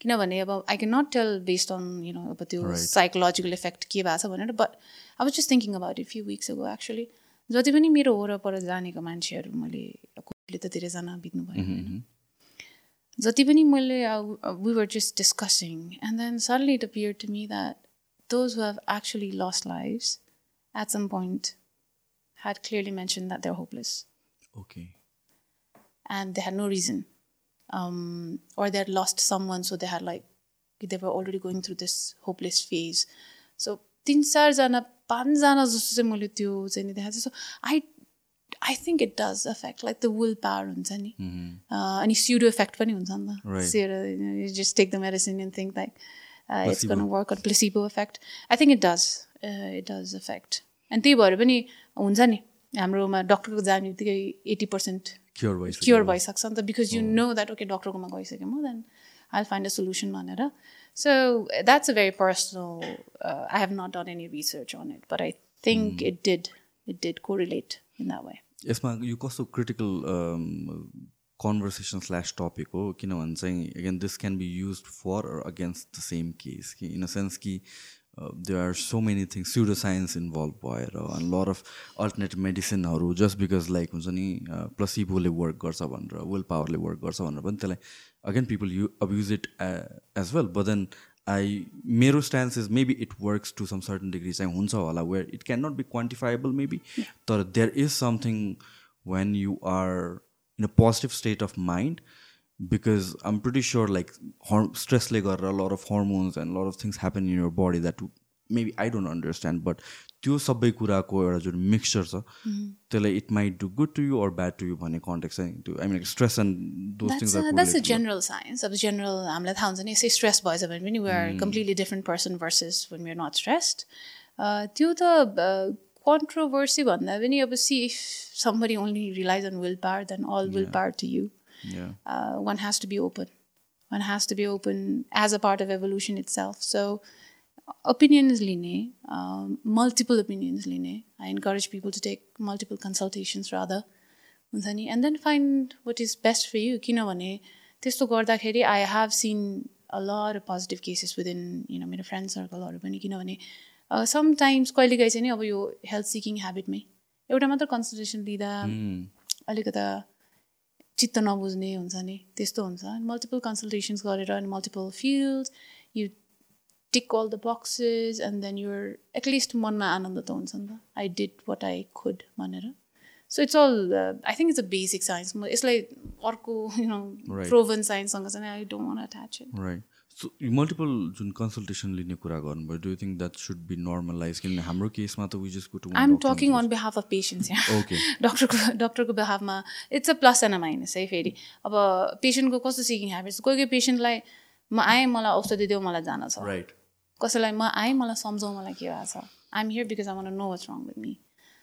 किनभने अब I can not tell based on you know अब त्यो psychological effect के भएको छ भनेर but I was just thinking about it few weeks ago actually जति पनि मेरो वरपर जानेको मान्छेहरू मैले कोहीले त धेरैजना बित्नु भयो होइन जति पनि मैले we were just discussing and then suddenly it appear to me that those who have actually lost lives at some point had clearly mentioned that they're hopeless. Okay. And they had no reason. Um, or they had lost someone, so they had like, they were already going through this hopeless phase. So, तिन चारजना पाँचजना जस्तो चाहिँ मैले त्यो चाहिँ नि देखाएको so I I think it does affect like the will power हुन्छ नि अनि स्युडो इफेक्ट पनि हुन्छ नि त just take the medicine and think like uh, it's going to work on placebo effect. I think it does. Uh, it does affect. And त्यही भएर पनि हुन्छ नि हाम्रोमा डक्टरको जाने बित्तिकै एट्टी पर्सेन्ट क्योर भइसक्छ। नि त because you know that okay डक्टरकोमा गइसक्यो म then I find a solution भनेर। So that's a very personal I have not done any research on it but I think it did it did correlate in that way यसमा यो कस्तो critical conversation slash topic हो किनभने चाहिँ again this can be use for against the same case कि in a sense कि there are so many things pseudo science involve भएर अनि लर अफ अल्टरनेटिभ मेडिसिनहरू जस्ट बिकज लाइक हुन्छ नि प्लसिबोले वर्क गर्छ भनेर विल पावरले वर्क गर्छ भनेर पनि त्यसलाई again people you abuse it as well but then I मेरो stance is maybe it works to some certain degree चाहिँ हुन्छ होला where it can not be quantifiable maybe तर there is something when you are in a positive state of mind because I'm pretty sure like stress like a lot of hormones and a lot of things happen in your body that maybe I don't understand but त्यो सबै कुराको एउटा जुन mixture छ त्यसलाई it might do good to you or bad to you भन्ने context चाहिँ त्यो I mean stress and those things that's a general science अब जेनरल हामीलाई थाहा हुन्छ नि यसै स्ट्रेस भएछ भने पनि we are completely different person versus when we are not stressed त्यो त controversy भन्दा पनि अब see if somebody only relies on willpower then all yeah. willpower to you yeah. uh, one has to be open one has to be open as a part of evolution itself so opinions लिने um, multiple opinions लिने I encourage people to take multiple consultations rather हुन्छ नि and then find what is best for you किनभने त्यस्तो गर्दाखेरि I have seen a lot positive cases within you know मेरो friend सर्कलहरू पनि किनभने समटाइम्स कहिले काहीँ चाहिँ नि अब यो हेल्थ सिकिङ ह्याबिटमै एउटा मात्र कन्सल्टेसन लिँदा अलिकता चित्त नबुझ्ने हुन्छ नि त्यस्तो हुन्छ। मल्टिपल कन्सल्टेसन्स गरेर अनि multiple field you tick all the boxes and then your at least मनमा आनन्द त हुन्छ नि त। I did what I could भनेर। So it's all I think it's a basic science म यसलाई अर्को यु नो प्रोभन साइन्ससँग चाहिँ I don't want attach it so multiple जुन कन्सल्टेसन लिने कुरा गर्नुभयो do think that should be normalise किनभने हाम्रो केसमा त with to I am talking on behalf of patients यहाँ ओके डक्टरको डक्टरको बिहाफमा it's a plus and a minus है फेरि अब पेसेन्टको कस्तो सिकिङ ह्याबिट्स कोही कोही पेसेन्टलाई म आएँ मलाई औषधि देऊ मलाई जान छ राइट कसैलाई म आएँ मलाई सम्झाउँ मलाई के भएको छ I am here because I want know what's wrong with me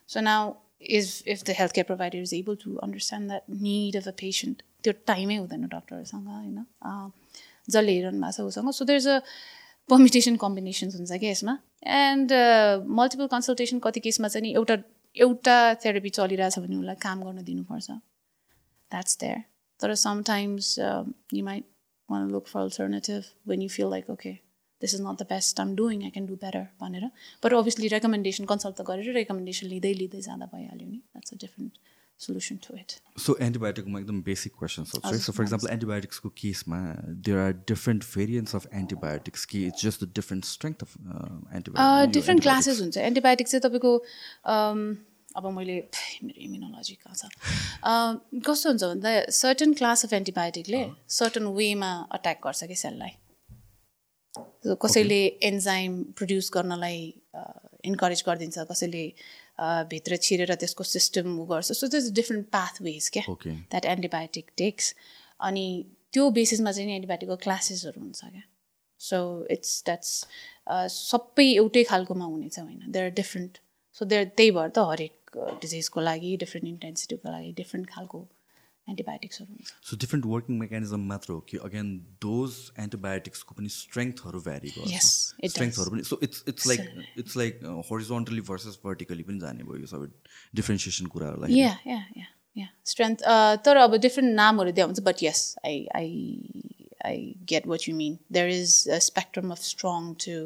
so now is if the healthcare provider is able to understand that need of a patient त्यो टाइमै हुँदैन डक्टरहरूसँग होइन जसले हेरिरहनु भएको छ उसँग so there is a permutation combinations हुन्छ क्या यसमा एन्ड मल्टिपल कन्सल्टेसन कति केसमा चाहिँ नि एउटा एउटा थेरापी चलिरहेछ भने उसलाई काम गर्न दिनुपर्छ द्याट्स देयर तर sometimes you might want look for alternative when you feel like okay this is not the best I'm doing I can do better भनेर। बट अभियसली रेकमेन्डेसन कन्सल्ट त गरेर रेकमेन्डेसन लिँदै लिँदै जाँदा भइहाल्यो नि। That's a different solution to it so एन्टिबायोटिकमा एकदम basic question छ सो फर इक्जाम्पल एन्टिबायोटिक्सको केसमा there are different variants of antibiotics कि it's just the different strength of antibiotic different classes हुन्छ। एन्टिबायोटिक चाहिँ तपाईँको अब मैले मेरो इम्युनोलोजी कहाँ छ? कस्तो हुन्छ भन्दा सर्टन क्लास अफ एन्टिबायोटिकले सर्टन वेमा अट्याक गर्छ कि सेललाई कसैले एन्जाइम प्रड्युस गर्नलाई इन्करेज गरिदिन्छ कसैले भित्र छिरेर त्यसको सिस्टम उ गर्छ. सो दिस डिफ्रेन्ट पाथवेज क्या द्याट एन्टिबायोटिक टेक्स अनि त्यो बेसिसमा चाहिँ एन्टिबायोटिकको क्लासेसहरू हुन्छ क्या. सो इट्स द्याट्स सबै एउटै खालकोमा हुनेछ होइन. There are different so there त्यही भएर त हरेक डिजिजको लागि डिफ्रेन्ट इन्टेन्सिटीको लागि डिफ्रेन्ट खालको एन्टिबायोटिक्सहरू हुन्छ। सो डिफ्रेन्ट वर्किङ मेकानिजम मात्र हो कि अगेन दोज एन्टिबायोटिक्सको पनि स्ट्रेङ्थहरू भ्यारी गर्छ। स्ट्रेङ्थहरू पनि so it's it's like it's like horizontally versus vertically पनि जाने भयो यो सबै डिफ्रेन्सिएसन कुराहरूलाई या या या या स्ट्रेन्थ तर अब डिफ्रेन्ट नामहरू दिए हुन्छ but yes I I I get what you mean there is a spectrum of strong to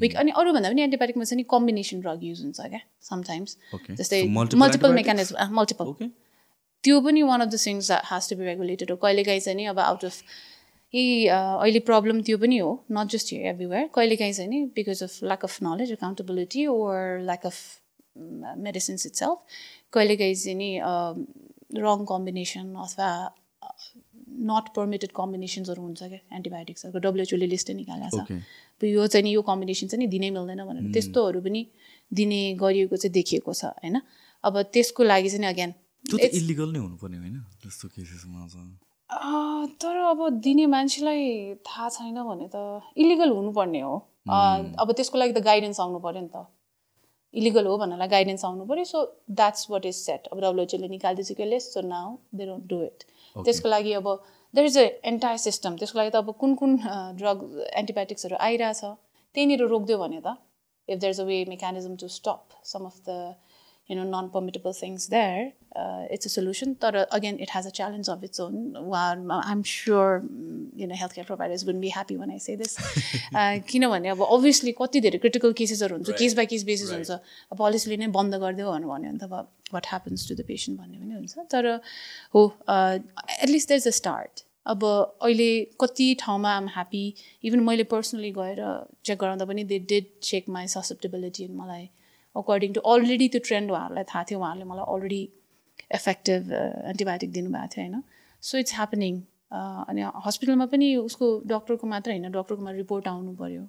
weak अनि अरूभन्दा पनि एन्टिबायोटिकमा चाहिँ नि कम्बिनेसन ड्रग युज हुन्छ क्या समटाइम्स जस्तै मल्टिपल मेकानिजम मल्टिपल त्यो पनि one of the things has to be regulated हो। कहिलेकाहीँ चाहिँ नि अब आउट अफ यी अहिले प्रब्लम त्यो पनि हो नट जस्ट हियर एभ्रिवेयर कहिलेकाहीँ चाहिँ नि because of lack of knowledge accountability or lack of medicines itself कहिलेकाहीँ चाहिँ नि रङ कम्बिनेसन अथवा नट पर्मिटेड कम्बिनेसन्सहरू हुन्छ क्या एन्टिबायोटिक्सहरूको डब्लुएचओले लिस्टै निकालेको छ। यो चाहिँ नि यो कम्बिनेसन चाहिँ नि दिनै मिल्दैन भनेर त्यस्तोहरू पनि दिने गरिएको चाहिँ देखिएको छ होइन? अब त्यसको लागि चाहिँ अगेन त्यो त इलिगल नै हुनुपर्ने होइन त्यस्तो केसेसमा तर अब दिने मान्छेलाई थाहा छैन भने त इलिगल हुनुपर्ने हो। अब त्यसको लागि त गाइडेन्स आउनु पऱ्यो नि त। इलिगल हो भन्नलाई गाइडेन्स आउनु पऱ्यो so that's what is set अब डब्लुएचओले निकालिदिएछ कि less so now they don't do it त्यसको लागि अब there is a entire system त्यसको लागि त अब कुन कुन ड्रग एन्टिबायोटिक्सहरू आइरहेछ त्यहीँनिर रोकिदियो भने त if there is a way mechanism to stop some of the you know non-permittable things there uh, it's a solution. But uh, again it has a challenge of its own. Well, i'm sure you know healthcare providers wouldn't be happy when i say this. किनभने अब obviously कति धेरै critical केसेसहरू हुन्छ case by case basis हुन्छ। पोलिसीले नै बन्द गरिदियो भन्नु भन्यो भने त अब what happens to the patient भन्ने पनि हुन्छ। तर हो at least there is a start अब अहिले कति ठाउँमा आम ह्याप्पी इभन मैले पर्सनली गएर चेक गराउँदा पनि they did check my susceptibility मलाई। अकर्डिङ टु अलरेडी त्यो ट्रेन्ड उहाँहरूलाई थाहा थियो उहाँहरूले मलाई अलरेडी इफेक्टिभ एन्टिबायोटिक दिनुभएको थियो होइन? सो इट्स ह्यापनिङ अनि हस्पिटलमा पनि उसको डक्टरको मात्र होइन डक्टरकोमा रिपोर्ट आउनु पऱ्यो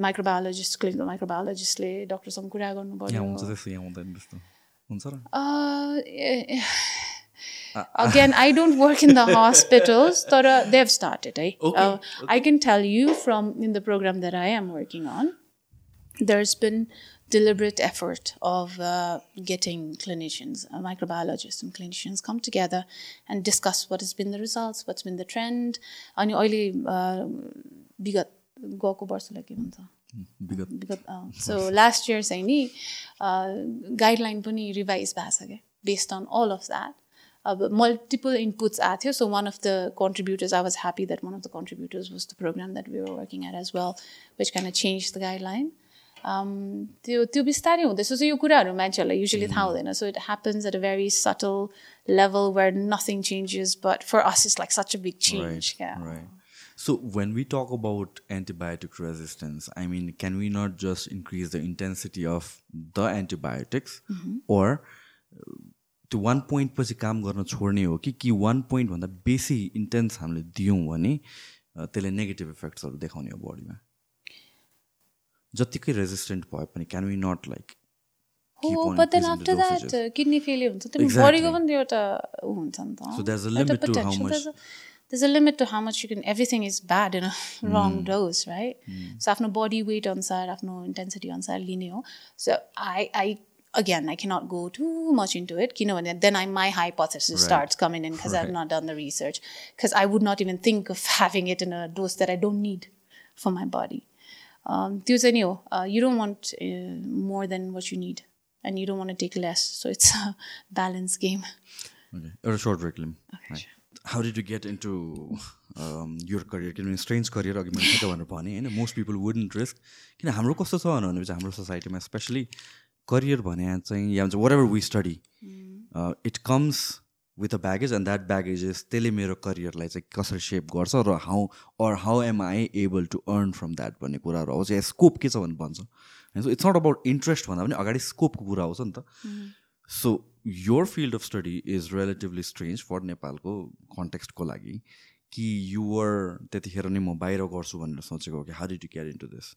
माइक्रोबायोलोजिस्ट क्लिनिकल माइक्रोबायोलोजिस्टले डक्टरसँग कुरा गर्नु पऱ्यो again I don't work in the hospitals तर दे हेभ स्टार्टेड है I can tell you from in the programme that I am working on there's been deliberate effort of uh, getting clinicians, uh, microbiologists and clinicians come together and discuss what has been the results, what's been the trend. अनि अहिले विगत गएको वर्षलाई के भन्छ विगत विगत so last year चाहिँ नि गाइडलाइन पनि रिभाइज भएको छ क्या based on all of that अब मल्टिपल इनपुट्स आएको थियो so one of the contributors I was happy that one of the contributors was the programme that we were working at as well which can change the guideline त्यो त्यो बिस्तारै हुँदैछ so यो कुराहरू मान्छेहरूलाई usually थाहा हुँदैन so it happens at a very subtle level where nothing changes but for us is like such a big change. So when we talk about antibiotic resistance, I mean, can we not just increase the intensity of the antibiotics, or uh, त्यो one point पछि काम गर्न छोड्ने हो कि कि one पोइन्टभन्दा बेसी intense हामीले दियौँ भने त्यसले नेगेटिभ इफेक्ट्सहरू देखाउने हो बडीमा जत्तिकै रेजिस्टेन्ट भए पनि क्यान वी नट लाइक हो but then after that kidney failure हुन्छ त्यो बडीको पनि त्यो एउटा ऊ हुन्छ नि त So there's a limit to how much- there's a limit to how much you can everything is bad in a wrong dose right so आफ्नो body weight अनुसार आफ्नो intensity अनुसार लिने हो so I I again I cannot go too much into it किनभने then I my hypothesis Right. starts coming in because I've Right. not done the research because I would not even think of having it in a dose that I don't need for my body um, त्यो चाहिँ नि हो. You don't want uh, more than what you need. And you don't want to take less. So it's a balance game. Okay. एउटा short break lim how did you get into your career किनभने strange career अघि मैले ठिक भनेर भने होइन most people wouldn't risk किन हाम्रो कस्तो छ भनेपछि हाम्रो सोसाइटीमा स्पेसली करियर भने चाहिँ या भन्छ what we study it comes with a baggage and that baggages त्यसले मेरो करियरलाई चाहिँ कसरी सेप गर्छ र how or how am I able to earn from that भन्ने कुराहरू आउँछ या स्कोप के छ भने भन्छ। होइन so it's not about interest भन्दा पनि अगाडि स्कोपको कुरा आउँछ नि त। So your field of study is relatively strange for नेपालको कन्टेक्स्टको लागि कि युवर त्यतिखेर नै म बाहिर गर्छु भनेर सोचेको हो कि how did you career into this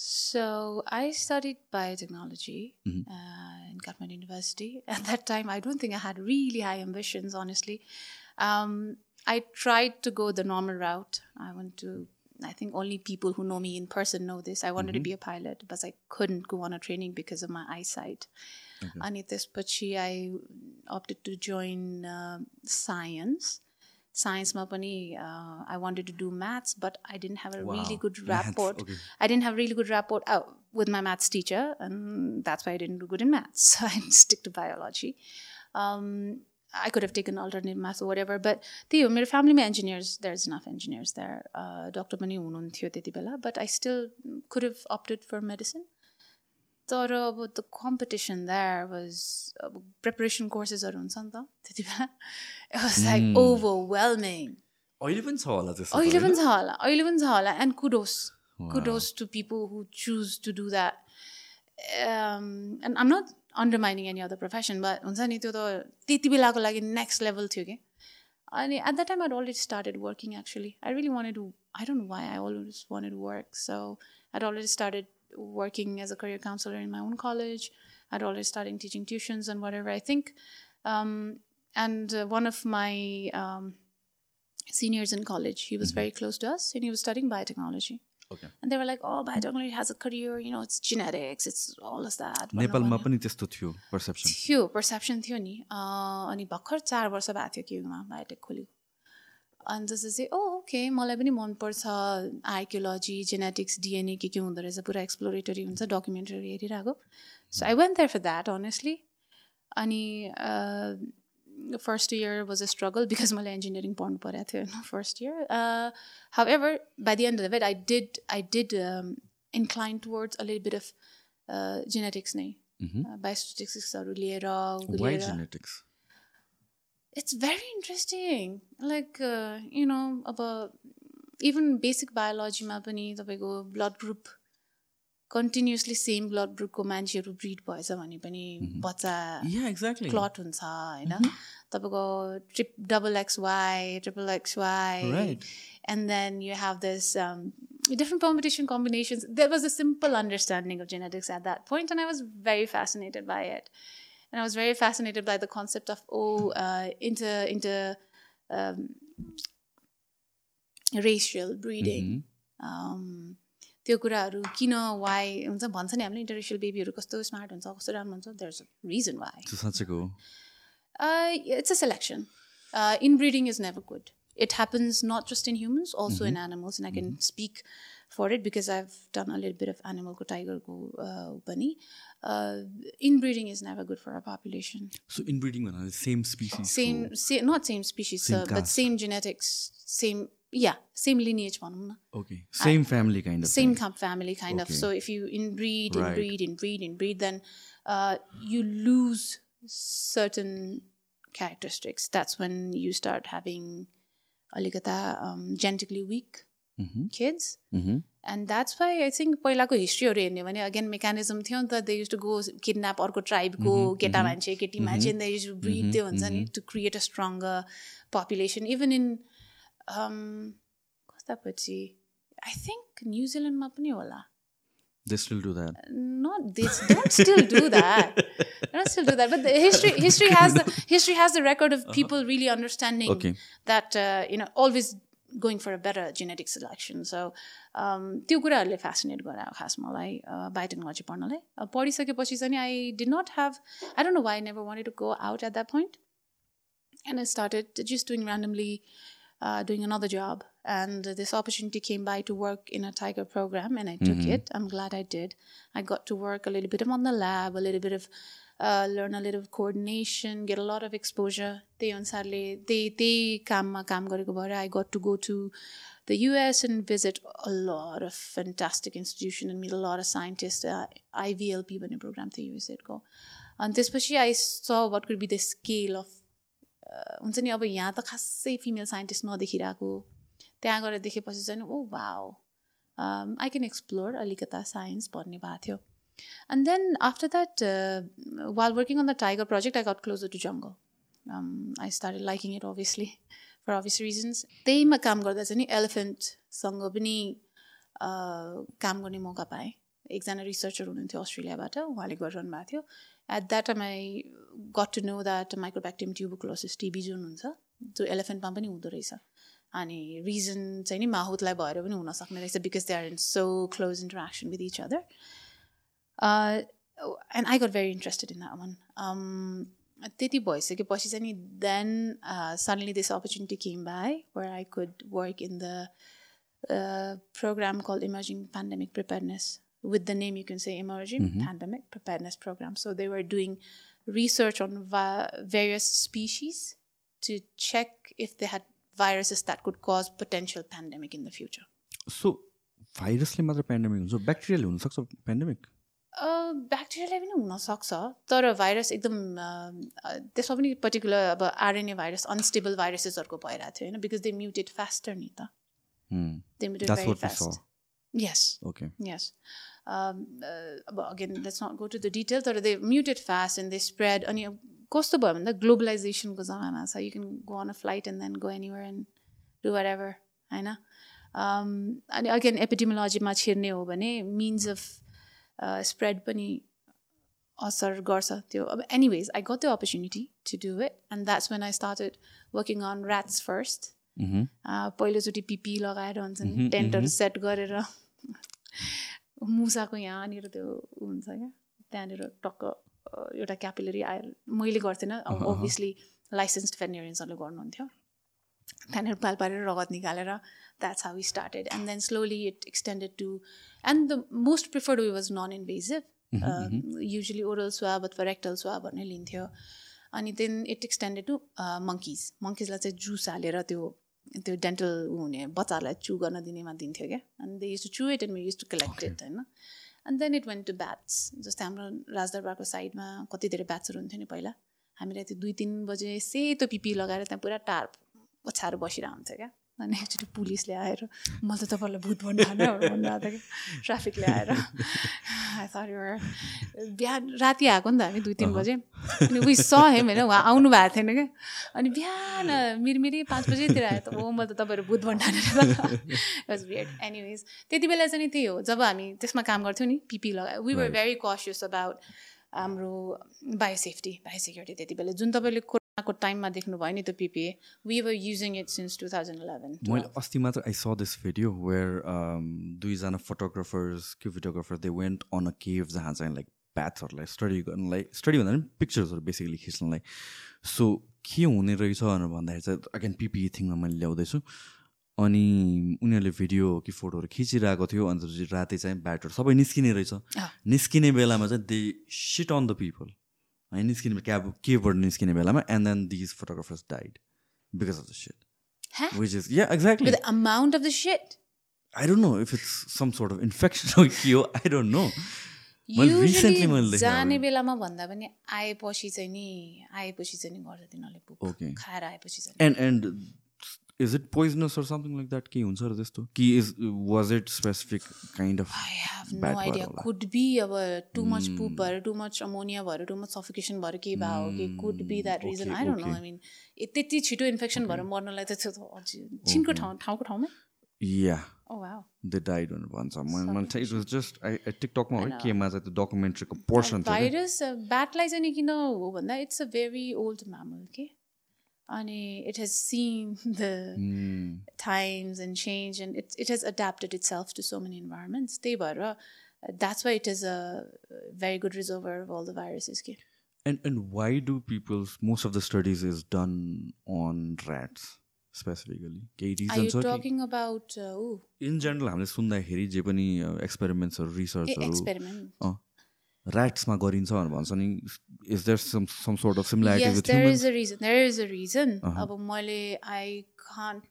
So I studied biotechnology uh, in Kathmandu University. At that time, I don't think I had really high ambitions, honestly. Um, I tried to go the normal route. I went to, I think only people who know me in person know this. I wanted to be a pilot, but I couldn't go on a training because of my eyesight. And at this, I opted to join uh, science. साइन्समा पनि I wanted to do maths but I didn't have a really good Maths, rapport okay. I didn't have really good rapport uh, with my maths teacher, and that's why I didn't do good in maths. I didn't stick to biology. Um, I could have taken alternate math or whatever, but the my family my engineers, there's enough engineers there. Uh, Dr. Mani हुनुहुन्थ्यो त्यति बेला, but I still could have opted for medicine. तर अब the competition there was अब preparation कोर्सेसहरू हुन्छ नि त त्यति बेला इट वाज लाइक ओभरवेलमिङ अहिले पनि छ होला त्यस्तो अहिले पनि छ होला अहिले पनि छ होला and kudos kudos to people who choose to do that and I'm not undermining any other profession but हुन्छ नि त्यो त त्यति बेलाको लागि नेक्स्ट लेभल थियो कि अनि at the time I already started working actually I really wanted to I don't why I always wanted work so I already started working as a career counselor in my own college. I'd already started teaching tuitions and whatever. I think, um, and uh, one of my um, seniors in college, he was very close to us, and he was studying biotechnology. Okay. And they were like, "Oh, biotechnology has a career. You know, it's genetics. It's all of that." नेपालमा पनि त्यस्तो थियो perception थियो perception थियो नि अँ, अनि भर्खर चार वर्ष भएको थियो क्युमा बायोटेक खोलेको अनि त्यसपछि ओ ओके मलाई पनि मनपर्छ आर्कियोलोजी जेनेटिक्स डिएनए के के हुँदो रहेछ पुरा एक्सप्लोरेटरी हुन्छ डकुमेन्टरी हेरिरहेको। So I went there for that honestly अनि first year was a struggle because मैले इन्जिनियरिङ पढ्नु परेको थियो होइन first year how by the end of wait I did I did incline towards a little bit of genetics नै। बायोस्टिक्सहरू लिएर it's very interesting like uh, you know about even basic biology मा पनि तपाईँको blood group continuously same blood ग्रुपको मान्छेहरू breed भएछ भने पनि बच्चा या एक्ज्याक्टली क्लट हुन्छ होइन तपाईँको trip double X Y triple X Y Right. and then you have this um, different permutation combinations. There was a simple understanding of genetics at that point, and I was very fascinated by it. And I was very fascinated by the concept of oh, uh, inter inter um, racial breeding. Um, त्यो कुराहरू किन why हुन्छ भन्छ नि हामीले international बेबीहरू कस्तो smart हुन्छ कस्तो राम्रो हुन्छ there is a reason why त्यो साँच्चैको हो it's a selection inbreeding is never good it happens not just in humans, also in animals. And I can speak for it because I've done a little bit of animal ko tiger ko uh, inbreeding is never good for a population. So inbreeding when same species. Same, same not same species, same sir, but same genetics, same yeah, same lineage one. Okay, same uh, family kind of. Same thing. family kind okay. of. So if you inbreed, inbreed, right. inbreed, inbreed, then uh, you lose certain characteristics. That's when you start having alikata um, genetically weak mm-hmm. kids. Mm-hmm And that's why I think पहिलाको हिस्ट्रीहरू हेर्ने भने again mechanism थियो नि त they use to go kidnap अर्को ट्राइबको केटा मान्छे केटी मान्छे दे युज ब्रिड त्यो हुन्छ नि to create a stronger population even in कस्ता पछि आई थिङ्क न्युजिल्यान्डमा पनि होला they still do that not this don't still do that don't still do that but the history history has the history has the record of people really understanding Okay. that uh, you know always going for a better genetic selection so um, त्यो कुराहरूले fascinate गरायो खास मलाई biotechnology पढ्नलाई अब पढिसकेपछि चाहिँ I did not have I don't know why never wanted to go out at that point and I started just doing randomly uh, doing another job. And this opportunity came by to work in a tiger program, and I took it. I'm glad I did. I got to work a little bit on the lab, a little bit of uh, learn a little coordination, get a lot of exposure. त्यही अनुसारले त्यही त्यही काममा काम गरेको भएर to go to the US and visit a lot of fantastic institutions and meet a lot of scientists. Uh, IVLP भन्ने programme थियो युएसएडको अनि त्यसपछि I saw what could be the scale of हुन्छ नि अब यहाँ त खासै फिमेल साइन्टिस्ट नदेखिरहेको त्यहाँ गएर देखेपछि चाहिँ oh wow I can explore अलिकता साइन्स भन्ने भएको थियो and then after that while working on the tiger project I got closer to jungle I start liking it obviously for obvious reasons त्यहीमा काम गर्दा चाहिँ नि एलिफेन्टसँग पनि uh, काम गर्ने मौका पाएँ एकजना रिसर्चर हुनुहुन्थ्यो अस्ट्रेलियाबाट उहाँले गरिरहनु भएको थियो at that time I got to know that mycobacterium tuberculosis TB जुन हुन्छ त्यो एलिफेन्टमा पनि हुँदो रहेछ अनि रिजन चाहिँ नि माहुतलाई भएर पनि हुनसक्ने रहेछ because they are in so close interaction with each other and I got very interested in that one त्यति भइसकेपछि चाहिँ नि then suddenly this opportunity came by where I could work in the program called Emerging Pandemic Preparedness. With the name, you can say Emerging Pandemic Preparedness Program. So they were doing research on vi- various species to check if they had viruses that could cause potential pandemic in the future. So भाइरसले मात्र pandemic हुन्छ ब्याक्टेरियाले हुनसक्छ pandemic ब्याक्टेरियालाई पनि हुनसक्छ तर virus एकदम त्यसमा पनि पर्टिकुलर अब आरएनए भाइरस अनस्टेबल भाइरसेसहरूको भइरहेको थियो होइन? बिकज दे म्युटेड फास्टर नि त। They mutate very. Fast yes but again, let's not go to the detail. तर they muted fast and they spread. अनि अब कस्तो भयो भन्दा ग्लोबलाइजेसनको जमाना छ। You can go on a flight and then go anywhere and do what ever? Um, अनि अगेन एपिडिमोलोजीमा छिर्ने हो भने मिन्स अफ स्प्रेड पनि असर गर्छ त्यो। अब anyways I got the opportunity to do it and that's when I started working on rats first पहिलोचोटि पिपी लगाएर हुन्छ नि टेन्टहरू सेट गरेर मुसाको यहाँनिर त्यो हुन्छ क्या त्यहाँनिर टक्क एउटा क्यापिलरी आएर मैले गर्थेन। अभियसली लाइसेन्स्ड भेटेरियन्सहरूले गर्नुहुन्थ्यो। त्यहाँनिर पाल पारेर रगत निकालेर that's how we started and then slowly it extended to and the most preferred way was non invasive usually oral swab अथवा रेक्टल स्वाब भन्ने लिन्थ्यो अनि then it extended to monkeys मङ्किजलाई चाहिँ जुस हालेर त्यो त्यो डेन्टल हुने बच्चाहरूलाई चु गर्न दिनेमा दिन्थ्यो क्या? अनि they use to chew it and we use to collect it होइन? And then it went to bats जस्तै हाम्रो राजदरबारको साइडमा कति धेरै ब्याट्सहरू हुन्थ्यो नि पहिला? हामीलाई त्यो दुई तिन बजे सेतो पिपी लगाएर त्यहाँ पुरा टार ओछ्याएर बसिरहेको हुन्थ्यो क्या? अनि एकचोटि पुलिसले आएर मैले त तपाईँलाई भूत भन्नु भनिरहेको थियो कि? ट्राफिकले आएर। सरी बिहान राति आएको नि त हामी दुई तिन बजे। अनि उयो स हेम होइन उहाँ आउनु भएको थिएन क्या। अनि बिहान मिरमिरी पाँच बजीतिर आयो त ओ मैले त तपाईँहरू भूत भन्नु वाज वियर्ड एनिवेज त्यति बेला चाहिँ नि त्यही हो जब हामी त्यसमा काम गर्थ्यौँ नि पिपी लगायो। We were very cautious about हाम्रो बायोसेफ्टी बायोसेक्युरिटी त्यति बेला। जुन तपाईँले को टाइममा देख्नुभयो नि त PPE we were using it since two thousand eleven मैले अस्ति मात्र I saw this video where दुईजना फोटोग्राफर्स के photographer they went on a cave जहाँ चाहिँ लाइक ब्याथहरूलाई स्टडी गर्नलाई स्टडी भन्दा पनि पिक्चर्सहरू बेसिकली खिच्नलाई। सो के हुने रहेछ भनेर भन्दाखेरि चाहिँ अगेन पिपिई थिङमा मैले ल्याउँदैछु। अनि उनीहरूले भिडियो कि फोटोहरू खिचिरहेको थियो अन्त राति चाहिँ ब्याटर सबै निस्किने रहेछ। निस्किने बेलामा चाहिँ they shit on the people है निस्किने क्याब केबाट निस्किने बेलामा and then these photographers died because of the shit which is yeah exactly amount of the shit I don't know if it's some sort of infection कि हो I don't no जाने बेलामा भन्दा पनि आएपछि चाहिँ नि आएपछि चाहिँ नि गर्छ तिनीहरूले खाएर आएपछि चाहिँ। And and is it poisonous or something like that केही हुन्छ र त्यस्तो। कि is was it specific kind of I have no idea could be अब टु मच पुप भएर टु मच अमोनिया भएर टु मच सफिकेसन भएर केही भयो हो कि could be that reason I don't know I mean त्यति छिटो इन्फेक्सन भएर मर्नलाई त छिनको ठाउँ ठाउँको ठाउँमै? या Oh wow. They died भनेर भन्छ मैले इट वाज जस्ट आई टिकटकमा है केमा चाहिँ त्यो डकुमेन्ट्रीको पोर्सन भाइरस ब्याटलाई चाहिँ किन हो भन्दा it's a very old mammal के अनि it has seen the mm. times and change and it, it has adapted itself to so many environments त्यही भएर that's why it is a very good reservoir of all the viruses के and and why do people most of the studies is done on rats specifically केही reason छ Are you talking about uh, in general हामीले सुन्दाखेरि जे पनि एक्सपेरिमेन्ट्सहरू रिसर्चहरू experiment ऱ्याट्समा गरिन्छ भनेर भन्छ नि is there some some sort of similarity with there is a reason there is a reason अब मैले I can't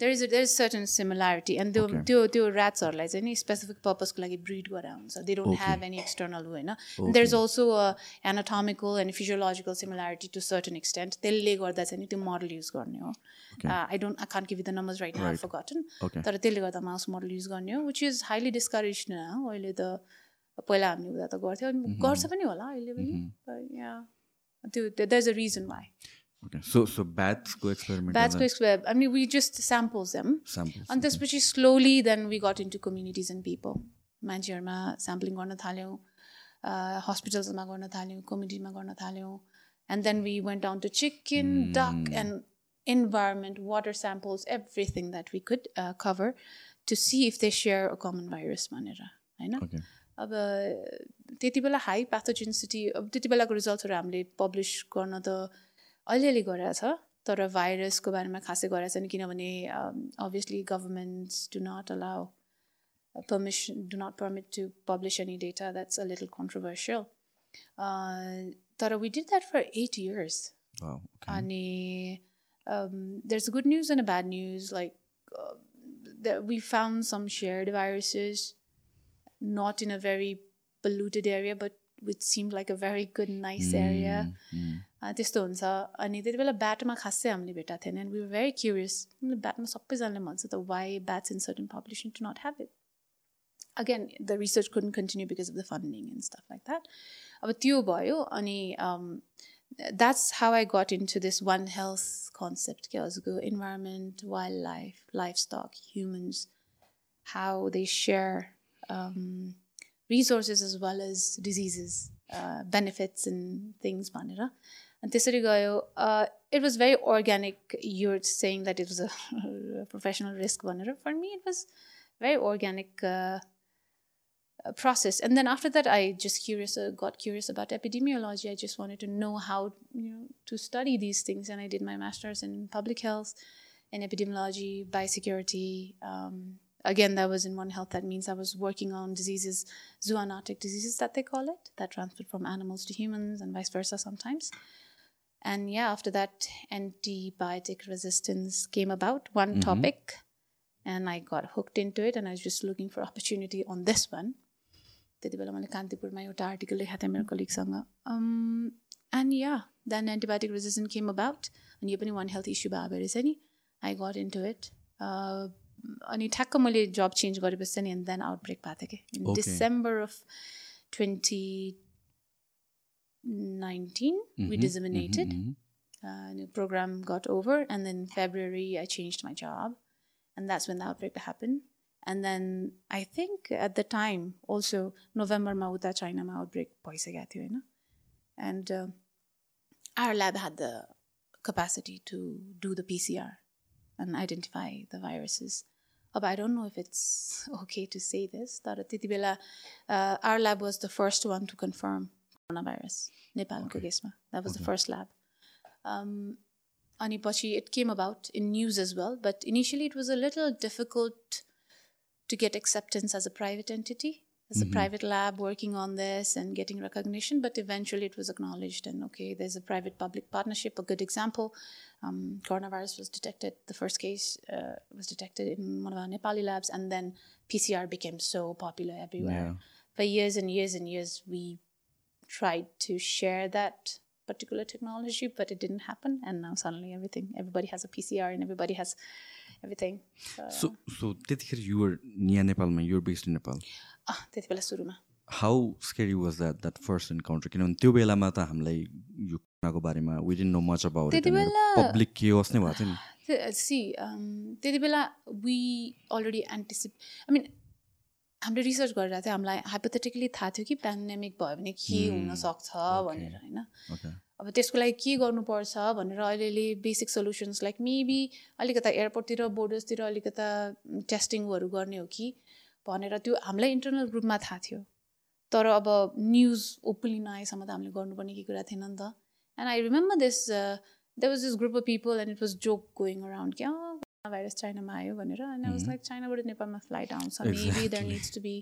there is there is certain similarity and त्यो त्यो त्यो ऱ्याट्सहरूलाई चाहिँ नि स्पेसिफिक पर्पजको लागि ब्रिड गरेर हुन्छ. They don't have any external होइन there is also anatomical and physiological similarity to certain extent त्यसले गर्दा चाहिँ नि त्यो मोडल युज गर्ने हो। I don't I can't give the numbers right now forgotten तर त्यसले गर्दा माउस मोडल युज गर्ने हो विच इज हाइली डिस्करेज न अहिले त पहिला हामीले उता त गर्थ्यो अनि गर्छ पनि होला अहिले पनि यहाँ त्यो that is a reason why So, so bats go experiment. Bats go experiment. I mean, we just samples them. Samples. And this, which is slowly, then we got into communities and people. मान्छेहरूमा sampling गर्न थाल्यौँ हस्पिटल्समा गर्न थाल्यौँ कम्युनिटीमा गर्न थाल्यौँ and then we went down to chicken duck and environment water samples everything that we could cover to see if they share a common virus भनेर होइन अब त्यति बेला हाई प्याथोजेन्सिटी अब त्यति बेलाको रिजल्ट्सहरू हामीले पब्लिस गर्न त अलिअलि गरेको छ तर भाइरसको बारेमा खासै गरेको छैन किनभने obviously governments do not allow permission do not permit to publish any data that's a little controversial तर we did that for eight years अनि is good news and a bad news like we found some shared viruses not in a very polluted area but which seemed like a very good nice area. त्यस्तो हुन्छ. अनि त्यति बेला ब्याटमा खासै हामीले भेटाएको थिएन. And we were very curious ब्याटमा सबैजनाले भन्छ त why bats in certain population to not have it again the research couldn't continue because of the funding and stuff like that अब त्यो भयो. अनि that's how I got in to this one health concept के हजुरको environment wildlife life um, resources as well as diseases, uh, benefits and things, Manira. And Tesurigayo, uh, it was very organic. You're saying that it was a professional risk, Manira. For me, it was very organic uh, uh, process. And then after that, I just curious uh, got curious about epidemiology. I just wanted to know how you know to study these things, and I did my master's in public health, in epidemiology, biosecurity. Um, again that was in one health that means i was working on diseases zoonotic diseases that they call it that transfer from animals to humans and vice versa sometimes and yeah after that antibiotic resistance came about one mm-hmm. topic and i got hooked into it and i was just looking for opportunity on this one त्यति बेला मैले कान्तिपुरमा एउटा article लेखाएको थिएँ मेरो कलिगसँग and yeah then antibiotic resistant came about अनि यो पनि वान हेल्थ इस्यु भए रहेछ नि I got into it अनि ठ्याक्क मैले जब चेन्ज गरेपछि चाहिँ एन्ड देन आउट ब्रेक भएको थिएँ कि December of twenty nineteen we disseminated program got over and then february i changed my job and that's when the outbreak happened and then i think at the time also november ma uta china ma outbreak bhaisakeko थियो होइन and uh, our lab had the capacity to do the PCR and identify the viruses. Oh, but I don't know if it's okay to say this. That uh, our lab was the first one to confirm coronavirus, Nepal okay. That was okay. the first lab. Um, Anipachi, it came about in news as well, but initially it was a little difficult to get acceptance as a private entity as a private lab working on this and getting recognition. But eventually it was acknowledged, and okay, there's a private public partnership. A good example um, coronavirus was detected, the first case uh, was detected in one of our Nepali labs, and then PCR became so popular everywhere. Yeah. For years and years and years, we tried to share that particular technology, but it didn't happen. And now suddenly everything, everybody has a PCR and everybody has So, so so त्यतिखेर you're यहाँ नेपालमा you're based in Nepal ah, त्यति बेला सुरुमा। How scary was that that first encounter किनभने त्यो बेलामा त हामीलाई यो कुराको बारेमा विदिन नो मच अबाउट त्यति बेला- पब्लिक केओस नै भएको थियो नि। सी त्यति बेला we already anticipate I mean हामीले रिसर्च गरेर चाहिँ हामीलाई हाइपोथेटिकली थाहा थियो कि पेन्डेमिक भयो भने के हुनसक्छ भनेर होइन? अब त्यसको लागि के गर्नुपर्छ भनेर अलिअलि बेसिक सल्युसन्स लाइक मेबी अलिकता एयरपोर्टतिर बोर्डर्सतिर अलिकता टेस्टिङहरू गर्ने हो कि भनेर त्यो हामीलाई इन्टरनल ग्रुपमा थाहा थियो। तर अब न्युज ओपनली नआएसम्म त हामीले गर्नुपर्ने के कुरा थिएन नि त। And I remember this they was this group of people and it was joke going around क्या भाइरस चाइनामा आयो भनेर एन्ड आई वाज लाइक चाइनाबाट नेपालमा फ्लाइट आउँछ. Maybe there needs to be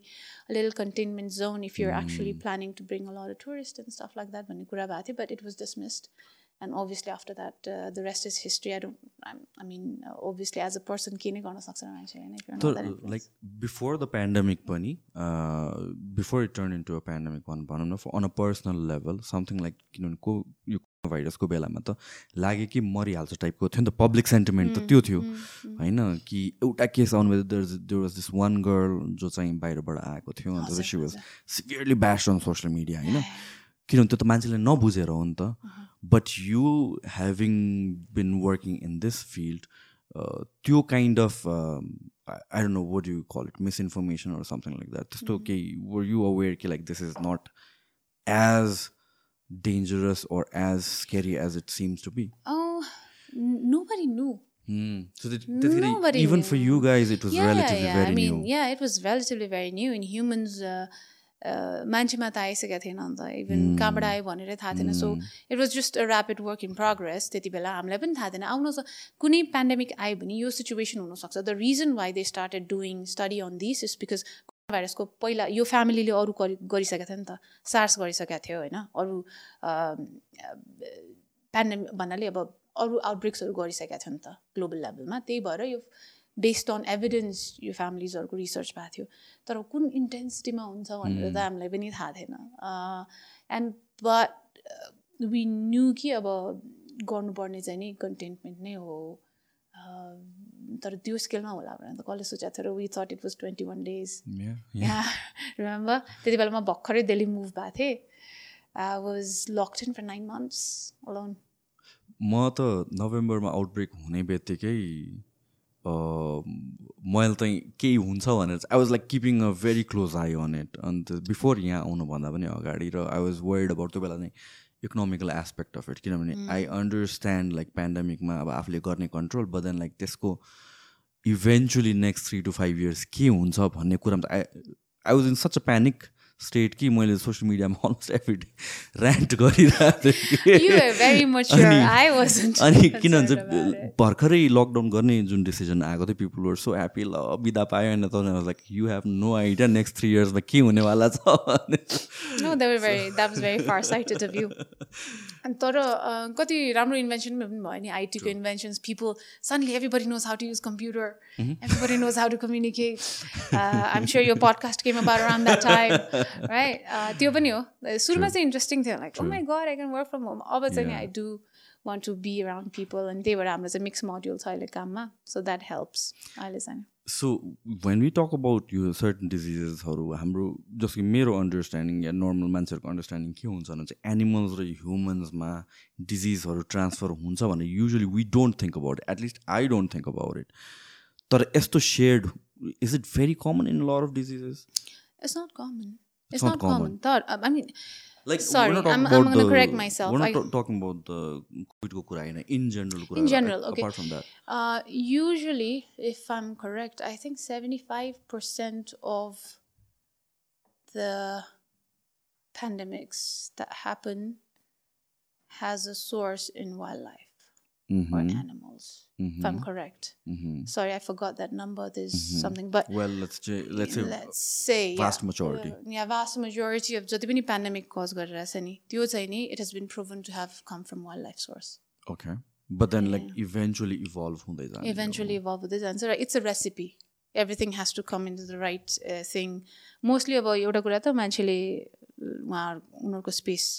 little containment zone if you're actually planning to bring a lot of tourist and stuff like that भन्ने कुरा भएको थियो but it was dismissed and obviously after that the rest is history I don't I mean obviously as a person के नै गर्न सक्छ मान्छे होइन? If you're not that त influenced. Like before the pandemic पनि before it turn into a pandemic भनौँ न on a personal level something like किनभने को यो भाइरसको बेलामा त लाग्यो कि मरिहाल्छ टाइपको थियो नि त पब्लिक सेन्टिमेन्ट त त्यो थियो। होइन कि एउटा केस आउनु there there was this one girl जो चाहिँ बाहिरबाट आएको थियो अन्त she was severely bashed on social media होइन। किनभने त्यो त मान्छेले नबुझेर हो नि त। But you having been working in this field त्यो kind of I don't know what you call it misinformation or something like that त्यस्तो केही वर यु अवेर कि like this is not as Dangerous or as scary as it seems to be. Oh, n- nobody knew. Hmm. So that, that Nobody even for knew. you guys, it was yeah, relatively yeah. very I mean, new. yeah, it was relatively very new. In humans, uh, uh, मान्छेमा त आइसकेको थिएन नि त even कहाँबाट आयो भनेरै थाहा थिएन so it was just a rapid work in progress त्यति बेला हामीलाई पनि थाहा थिएन आउन स- कुनै पेन्डेमिक आयो भने यो सिचुएसन हुनसक्छ the reason why they started doing study on this is because भाइरसको पहिला यो फ्यामिलीले अरू गरि गरिसकेको थियो नि त। सार्स गरिसकेको थियो होइन। अरू पेन्डेमिक भन्नाले अब अरू आउटब्रेक्सहरू गरिसकेको थियो नि त ग्लोबल लेभलमा त्यही भएर यो बेस्ड अन एभिडेन्स यो फ्यामिलिजहरूको रिसर्च भएको थियो। तर कुन इन्टेन्सिटीमा हुन्छ भनेर त हामीलाई पनि थाहा थिएन। एन्ड बट वी न्यू कि अब गर्नुपर्ने चाहिँ नि कन्टेन्टमेन्ट नै हो। तर त्यो स्केलमा होला भनेर त कसले सोचेको थियो र we thought it was twenty one days. Remember त्यति बेला म भर्खरै दिल्ली मुभ भएको थिएँ। I was locked in for nine months alone म त नोभेम्बरमा आउटब्रेक हुने बित्तिकै मैले चाहिँ केही हुन्छ भनेर I was like keeping a very close eye on it अन्त बिफोर यहाँ आउनुभन्दा पनि अगाडि र आई वाज वर्ड अबाउट त्यो बेला नै इकोनोमिकल एस्पेक्ट अफ इट किनभने आई अन्डरस्ट्यान्ड लाइक पेन्डेमिकमा अब आफूले गर्ने कन्ट्रोल बट देन लाइक त्यसको eventually next three to five years के हुन्छ भन्ने कुरामा त I I was in such a panic state कि मैले सोसियल मिडियामा अलमोस्ट एभ्री डे ऱ्यान्ट गरिरहेको थिएँ अनि किन भन्छ. भर्खरै लकडाउन गर्ने जुन डिसिजन आएको थियो पिपुल वर सो ह्याप्पी ल बिदा पायो होइन त like you have no idea next three इयर्समा के हुनेवाला छ। अनि तर कति राम्रो इन्भेन्सन पनि भयो नि आइटीको inventions people suddenly everybody knows how to use computer everybody knows how to communicate I'm sure यो podcast came about around that time right त्यो पनि हो. सुरुमा चाहिँ इन्ट्रेस्टिङ थियो like my God I can work from home अब चाहिँ I do want to be around people अनि त्यही भएर हाम्रो चाहिँ मिक्स मोड्युल छ अहिले काममा सो द्याट हेल्प्स अहिले चाहिँ। So when we talk about यो सर्टन डिजिजेसहरू हाम्रो जस्तो कि मेरो अन्डरस्ट्यान्डिङ या नर्मल मान्छेहरूको अन्डरस्ट्यान्डिङ के हुन्छ भने चाहिँ एनिमल्स र ह्युमन्समा डिजिजहरू ट्रान्सफर हुन्छ भने usually we don't think about it at least I don't think about it तर यस्तो shared is it very common in lot of diseases it's not common It's not common. Thought, I mean, Like, Sorry, we're not talking I'm- I'm about gonna the- correct myself. We're not I- ta- talking about the COVID-को कुरा होइन in general कुरा In general, a- okay. apart from that Uh, usually, if I'm correct, I think 75% of the pandemics that happen has a source in wildlife or in animals, if I'm correct. Sorry, I forgot that number. There's something, but well let's say let's say let's say vast yeah, majority. uh, yeah, vast majority of जति पनि pandemic cause गरिरहेछ नि त्यो चाहिँ नि it has been proven to have come from wildlife source. okay but then like eventually evolve हुँदै जाने eventually evolve with this answer it's a recipe everything has to come into the right uh, thing mostly अब एउटा कुरा त मान्छेले उहाँ उनीहरूको space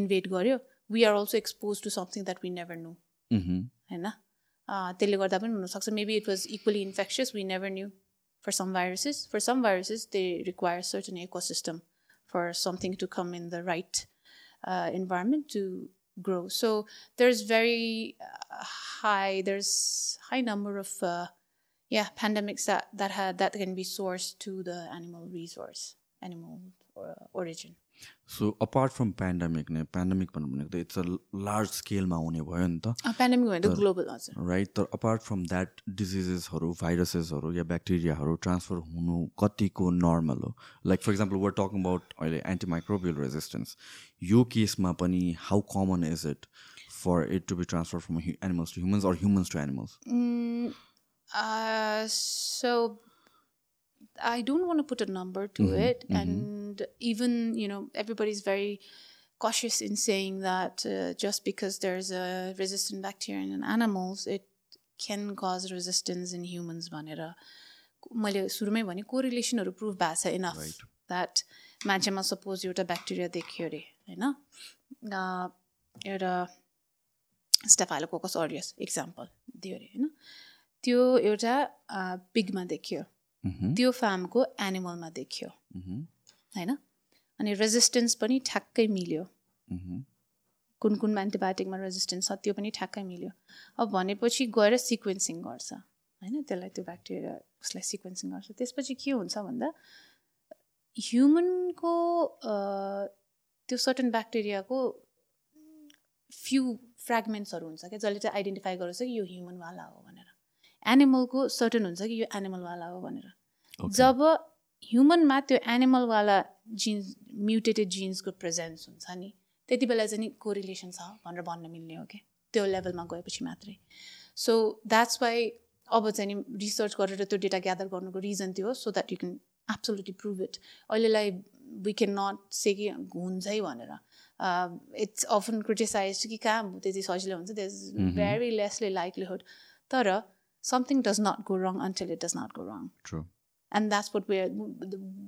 invade गर्यो we are also expose to something that we never know Mhm. होइन अँ, त्यसले गर्दा पनि हुनसक्छ maybe it was equally infectious we never knew for some viruses for some viruses they require certain ecosystem for something to come in the right environment to grow. So there's very uh, high, there's high number of uh, yeah pandemics that that had that can be sourced to the animal resource, so apart from pandemic नै pandemic भन्नु भनेको त it's a large स्केलमा हुने भयो नि त। global हजुर। Right तर अपार्ट फ्रम द्याट डिजिजेसहरू भाइरसेसहरू या ब्याक्टेरियाहरू ट्रान्सफर हुनु कतिको नर्मल हो। Like for example we're talking about अहिले एन्टिमाइक्रोबियल रेजिस्टेन्स यो केसमा पनि how common is it for it to be transfer from animals to humans or humans to animals so I don't want to put a number to it, and even you know everybody's very cautious in saying that uh, just because there's a resistant bacteria in animals, it can cause resistance in humans. भनेर मैले सुरुमै भने कोरिलेसनहरू prove भएको छ enough that मान्छेमा suppose एउटा bacteria देखियो अरे होइन अ, एउटा स्टेफाइलोकोकस अरियस इक्जाम्पल दियो अरे होइन त्यो एउटा पिगमा देखियो त्यो फार्मको एनिमलमा देखियो। होइन? अनि रेजिस्टेन्स पनि ठ्याक्कै मिल्यो। कुन कुन एन्टिबायोटिकमा रेजिस्टेन्स छ त्यो पनि ठ्याक्कै मिल्यो। अब भनेपछि गएर सिक्वेन्सिङ गर्छ। होइन? त्यसलाई त्यो ब्याक्टेरिया उसलाई सिक्वेन्सिङ गर्छ। त्यसपछि के हुन्छ भन्दा ह्युमनको त्यो सर्टन ब्याक्टेरियाको फ्यु फ्रेगमेन्ट्सहरू हुन्छ क्या जसले चाहिँ आइडेन्टिफाई गर्छ कि यो ह्युमनवाला हो भनेर। एनिमलको सर्टन हुन्छ कि यो एनिमलवाला हो भनेर। जब ह्युमनमा त्यो एनिमलवाला जिन्स म्युटेटेड जिन्सको प्रेजेन्स हुन्छ नि त्यति बेला चाहिँ नि कोरिलेसन छ भनेर भन्न मिल्ने हो कि? त्यो लेभलमा गएपछि मात्रै। सो द्याट्स वाइ अब चाहिँ नि रिसर्च गरेर त्यो डेटा ग्यादर गर्नुको रिजन त्यो हो so that you can absolutely prove it अहिलेलाई वी क्यान नट से कि हुन्छै भनेर। इट्स अफन क्रिटिसाइज कि कहाँ त्यति सजिलो हुन्छ there is very less likelihood तर something does not go wrong until it does not go wrong true and that's what we're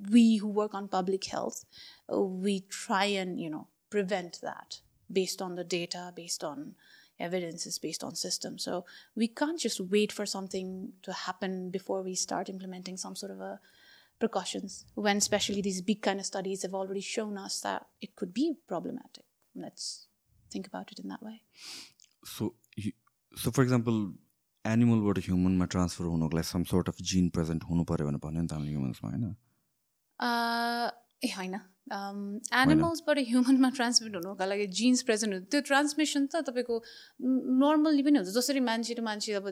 we who work on public health uh, we try and you know prevent that based on the data based on evidence is based on systems so we can't just wait for something to happen before we start implementing some sort of a precautions when especially these big kind of studies have already shown us that it could be problematic. Let's think about it in that way. So you, so for example एनिमलबाट ह्युमनमा transfer हुनुको लागि some sort of gene present हुनु पऱ्यो भने भन्यो नि त हामीले ह्युमन्समा होइन? ए होइन। एनिमल्सबाट ह्युमनमा ट्रान्समिट हुनुको लागि जिन्स प्रेजेन्ट हुन्छ त्यो ट्रान्समिसन त तपाईँको नर्मल्ली पनि हुन्छ। जसरी मान्छे टु मान्छे अब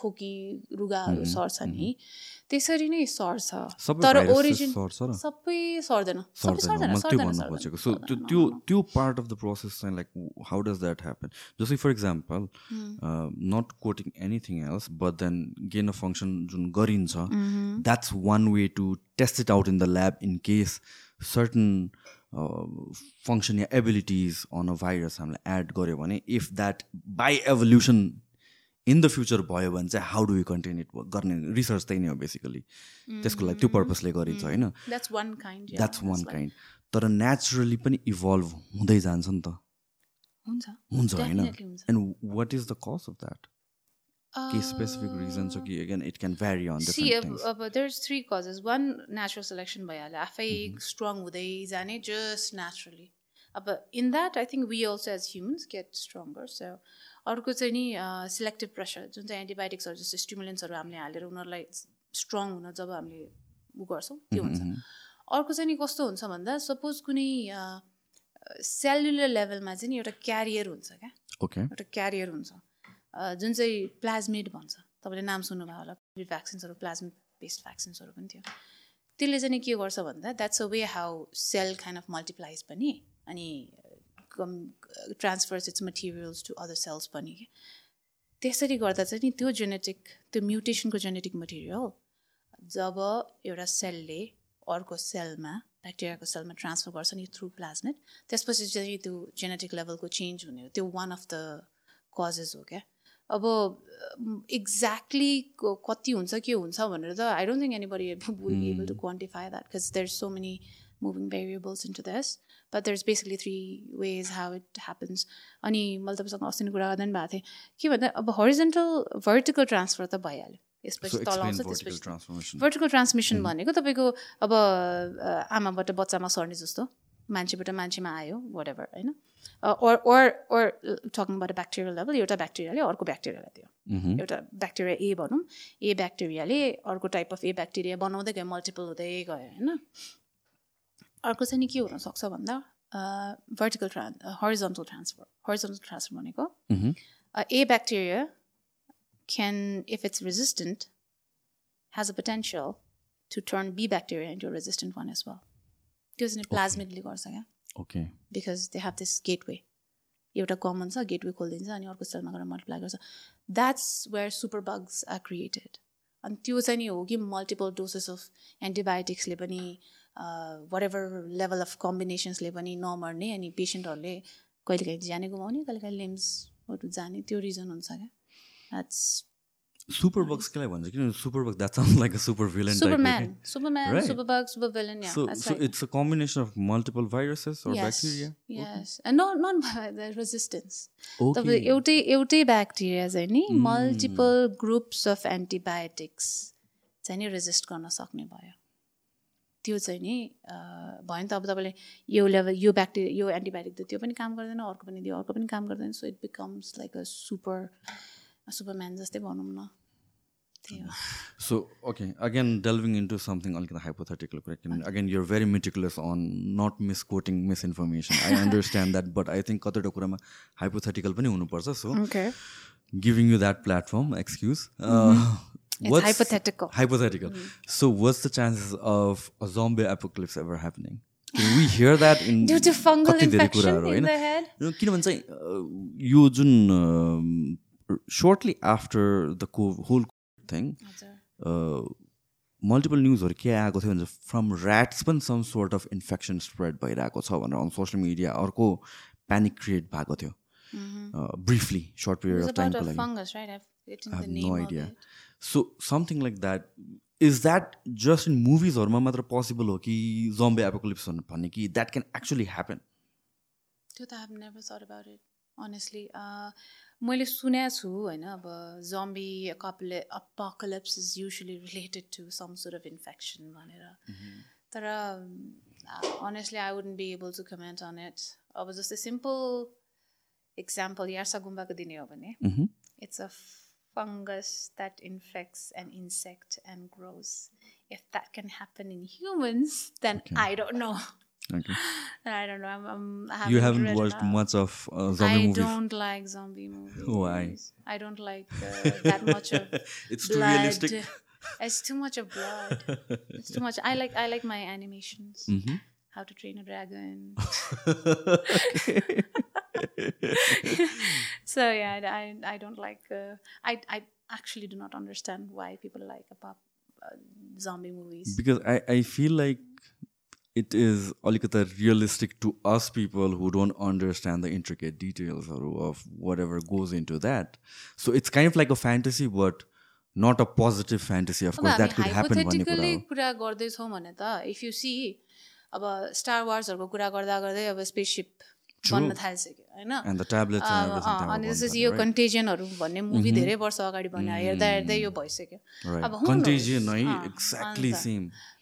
खोकी रुगाहरू सर्छ नि। त्यसरी नै सर्छ। तर ओरिजिन? सबै सर्दैन। त्यो त्यो अँ। पार्ट अफ द प्रोसेस चाहिँ like how does that happen जस्तै for example not coating anything else but then gain of function जुन गरिन्छ that's one way to test it out in the lab in case certain function yeah abilities on a virus हामीले add गऱ्यो भने if that by evolution in the future भयो भने चाहिँ how do you contain it गर्ने research त्यही नै हो बेसिकली त्यसको लागि त्यो पर्पजले गरिन्छ होइन। That's one kind, yeah, that's one kind तर नेचुरली पनि इभल्भ हुँदै जान्छ नि त। हुन्छ। हुन्छ होइन। And what is the cause of that के स्पेसिफिक रिजन छ कि again it can vary on see अब अब there's three causes. One natural selection भइहाल्यो आफै स्ट्रङ हुँदै जाने जस्ट नेचुरली अब in that I think we also as humans get stronger so अर्को चाहिँ नि सिलेक्टिभ प्रेसर जुन चाहिँ एन्टिबायोटिक्सहरू जस्तो स्टिमुलेन्ट्सहरू हामीले हालेर उनीहरूलाई स्ट्रङ हुन जब हामीले उ गर्छौँ त्यो हुन्छ। अर्को चाहिँ नि कस्तो हुन्छ भन्दा सपोज कुनै सेलुलर लेभलमा चाहिँ नि एउटा क्यारियर हुन्छ क्या? एउटा क्यारियर हुन्छ। जुन चाहिँ प्लाज्मिड भन्छ। तपाईँले नाम सुन्नुभयो होला कोभिड भ्याक्सिन्सहरू प्लाज्मिड बेस्ड भ्याक्सिन्सहरू पनि थियो। त्यसले चाहिँ के गर्छ भन्दा that's a way how cell kind of multiplies पनि अनि transfers its materials to other cells पनि क्या त्यसरी गर्दा चाहिँ नि त्यो जेनेटिक त्यो म्युटेसनको जेनेटिक मटेरियल जब एउटा सेलले अर्को सेलमा ब्याक्टेरियाको सेलमा ट्रान्सफर गर्छ नि थ्रु प्लाज्मेट त्यसपछि चाहिँ त्यो जेनेटिक लेभलको चेन्ज हुने हो। त्यो वान अफ द कजेस हो क्या। अब एक्ज्याक्टली कति हुन्छ के हुन्छ भनेर त I don't think anybody will able to quantify that because there so many moving variables into this but there is basically three ways how it happens अनि मैले तपाईँसँग अस्ति नै कुरा गर्दा पनि भएको थिएँ के भन्दा अब हरिजेन्टल भर्टिकल ट्रान्सफर त भइहाल्यो। यसपछि तल आउँछ त्यसपछि भर्टिकल ट्रान्समिसन भनेको तपाईँको अब आमाबाट बच्चामा सर्ने जस्तो मान्छेबाट मान्छेमा आयो वाट एभर होइन or talking about a bacterial level एउटा ब्याक्टेरियाले अर्को ब्याक्टेरियालाई दियो। एउटा ब्याक्टेरिया ए भनौँ। ए ब्याक्टेरियाले अर्को टाइप अफ ए ब्याक्टेरिया बनाउँदै गयो मल्टिपल हुँदै गयो होइन? अर्को चाहिँ नि के हुनसक्छ भन्दा vertical trans horizontal transfer horizontal transfer भनेको a bacteria if it's resistant, has a potential to turn B bacteria into a resistant one as well. त्यो चाहिँ प्लाज्मिडले गर्छ क्या? Okay because they have this gateway एउटा कमन छ gateway खोलिदिन्छ अनि अर्को सेलमा गएर मल्टिप्लाई गर्छ. That's where super bugs are created अनि त्यो चाहिँ नि हो कि मल्टिपल डोसेस अफ एन्टिबायोटिक्सले पनि वाट एभर लेभल अफ कम्बिनेसन्सले पनि नमर्ने अनि पेसेन्टहरूले कहिलेकाहीँ ज्यानै गुमाउने कहिलेकाहीँ लिम्सहरू जाने त्यो रिजन हुन्छ क्या। सुपर बक्स कसलाई भन्छ? किनभने super bugs that sound like a super villain by the resistance. Okay. तपाईँ एउटै एउटै ब्याक्टेरिया चाहिँ नि मल्टिपल ग्रुप्स अफ एन्टिबायोटिक्स चाहिँ नि रेजिस्ट गर्न सक्ने भयो। त्यो चाहिँ नि भयो नि त अब तपाईँले यो लेभल यो ब्याक्टेरिया यो एन्टिबायोटिक त त्यो पनि काम गर्दैन अर्को पनि दियो अर्को पनि काम गर्दैन so it becomes like a super superman जस्तै भनौँ न। त्यही हो। So okay again delving into something अलिकति हाइपोथेटिकल कुरा किनभने again you're very meticulous on not misquoting misinformation I understand that but I think कतिवटा कुरामा हाइपोथेटिकल पनि हुनुपर्छ so okay giving you that platform excuse It's what's- hypothetical. Hypothetical. So, what's the chances of a zombie apocalypse ever happening? Can we hear that in Due to fungal infection in the head? किनभने चाहिँ यो जुन shortly after the को whole thing multiple न्युजहरू के आएको थियो भने फ्रम ऱ्याट्स पनि some sort of infection spread भइरहेको छ भनेर अन सोसियल मिडिया अर्को प्यानिक क्रिएट भएको थियो ब्रिफली सर्ट पिरियड अफ टाइमको लागि fungus, right? I've written I the have name no of idea. it. So something like that is that just in मुभिजहरूमा मात्र possible हो कि जम्बे एपोकलिप्स भन्ने कि द्याट क्यान एक्चुली ह्यापन त्यो त I never thought about it honestly मैले सुनेको छु होइन अब zombie कपले apocalypse is usually related to some sort of infection भनेर। तर honestly I wouldn't be able to comment on it अब जस्तै सिम्पल इक्जाम्पल यार्सा गुम्बाको दिने हो भने। It's a fungus that infects an insect and grows. If that can happen in humans, then I don't know. Okay. I don't know. I'm, I'm, I You haven't watched much of uh, zombie I movies. don't like zombie movies. Why? I don't like uh, that much of It's too blood. realistic. It's too much of blood. it's too much. I like I like my animations. Mm-hmm. How to Train a Dragon. So yeah, I, I, don't like. Uh, I I actually do not understand why people like a pop, uh, zombie movies. because I, I feel like it is alikata realistic to us people who don't understand the intricate details or of whatever goes into that. So it's kind of like a fantasy, but not a positive fantasy. Of course, that could happen. भन्ने कुरा गर्दैछौँ भने त if you see अब star वार्सहरूको कुरा गर्दा गर्दै अब स्पेससिप बन्न थालिसक्यो होइन? अनि त्यसपछि यो? कन्टेजनहरू भन्ने मुभी धेरै वर्ष अगाडि बन्यो हेर्दा हेर्दै यो भइसक्यो. अब.